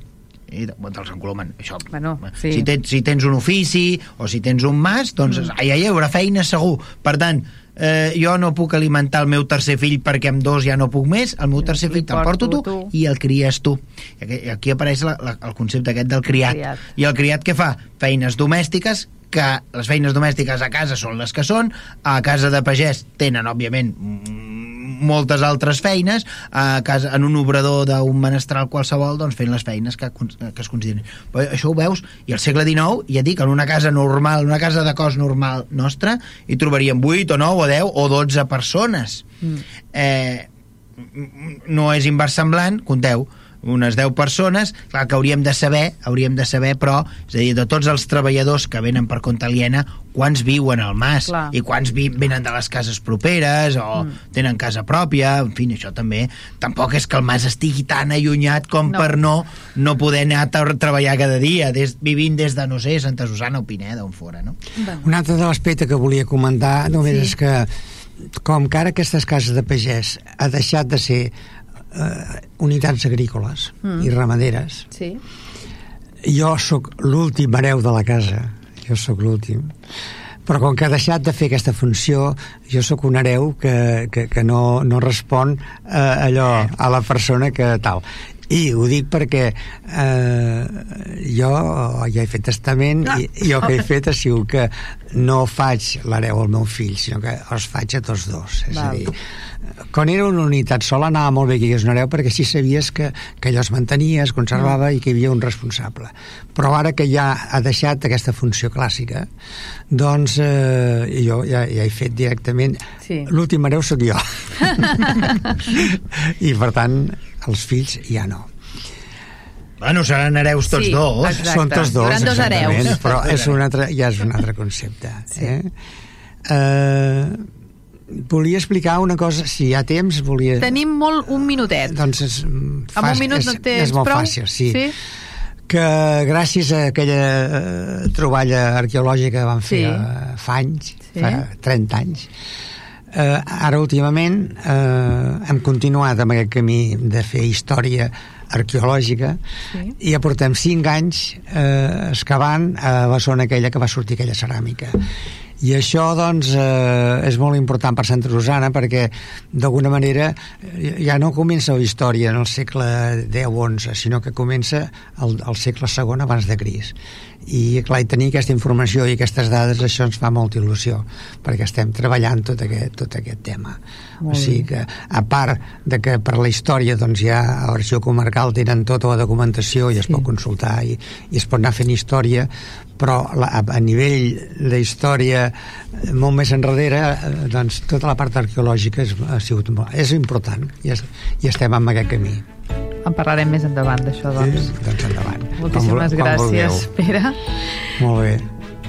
i te'ls encolomen això, Bueno, sí. si, tens, si tens un ofici o si tens un mas doncs mm. allà hi haurà feina segur per tant, eh, jo no puc alimentar el meu tercer fill perquè amb dos ja no puc més el meu tercer fill te'l porto tu, tu. i el cries tu I aquí, apareix la, la, el concepte aquest del criat. criat. i el criat què fa? feines domèstiques que les feines domèstiques a casa són les que són, a casa de pagès tenen, òbviament, moltes altres feines, a casa, en un obrador d'un menestral qualsevol, doncs fent les feines que, que es consideren. Però això ho veus, i al segle XIX, ja et dic, en una casa normal, una casa de cos normal nostra, hi trobaríem 8 o 9 o 10 o 12 persones. Mm. Eh, no és inversemblant, compteu, unes 10 persones, clar que hauríem de saber, hauríem de saber, però, és a dir, de tots els treballadors que venen per compte aliena, quants viuen al mas Clar. i quants vi venen de les cases properes o mm. tenen casa pròpia, en fi, això també tampoc és que el mas estigui tan allunyat com No. no. per no no poder anar a treballar cada dia, des, vivint des de, no sé, Santa Susana o Pineda, on fora, no? Un altre de l'aspecte que volia comentar només Sí. és que com que ara aquestes cases de pagès ha deixat de ser eh, unitats agrícoles mm. i ramaderes Sí. jo sóc l'últim hereu de la casa jo sóc l'últim però com que ha deixat de fer aquesta funció jo sóc un hereu que, que, que no, no respon eh, allò a la persona que tal i ho dic perquè eh, jo ja he fet testament i, i jo que he fet ha sigut que no faig l'hereu al meu fill sinó que els faig a tots dos. És Val. a dir, quan era una unitat sola anava molt bé que hi hagués un hereu perquè així sabies que, que allò es mantenia, es conservava i que hi havia un responsable. Però ara que ja ha deixat aquesta funció clàssica doncs eh, jo ja, ja he fet directament Sí. l'últim hereu sóc jo. I per tant els fills ja no Bueno, seran hereus tots Sí, dos. exacte. són tots dos, hauran dos exactament, hereus. però és un altre, ja és un altre concepte. Sí. Eh? Uh, volia explicar una cosa, si hi ha temps, volia... Tenim molt un minutet. Doncs és, Amb un minut és, no tens és molt prou? fàcil, sí. Sí? Que gràcies a aquella eh, troballa arqueològica que van fer Sí. eh, fa anys, Sí. fa 30 anys, eh, ara últimament eh, hem continuat amb aquest camí de fer història arqueològica Sí. i ja portem 5 anys eh, excavant a la zona aquella que va sortir aquella ceràmica i això doncs eh, és molt important per Santa Rosana perquè d'alguna manera ja no comença la història en el segle X-XI sinó que comença al, al segle II abans de Cris i clar, i tenir aquesta informació i aquestes dades això ens fa molta il·lusió perquè estem treballant tot aquest, tot aquest tema. Molt o sigui que a part de que per la història doncs ja a l'arxiu comarcal tenen tota la documentació i es Sí. pot consultar i, i es pot anar fent història però la, a, a nivell de història molt més enrere eh, doncs tota la part arqueològica és, ha sigut molt, és important i, es, i estem en aquest camí En parlarem més endavant d'això, doncs. doncs endavant Moltíssimes Quan quan gràcies, vulgueu. Pere. molt bé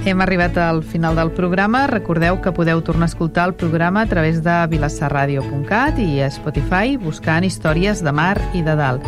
Hem arribat al final del programa. Recordeu que podeu tornar a escoltar el programa a través de vilassarradio.cat i a Spotify buscant històries de mar i de dalt.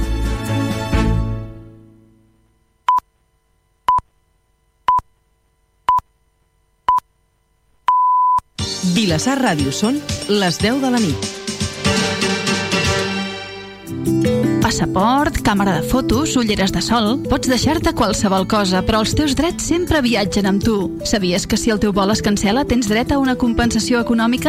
Vilassar Ràdio són les 10 de la nit. Passaport, càmera de fotos, ulleres de sol... Pots deixar-te qualsevol cosa, però els teus drets sempre viatgen amb tu. Sabies que si el teu vol es cancela tens dret a una compensació econòmica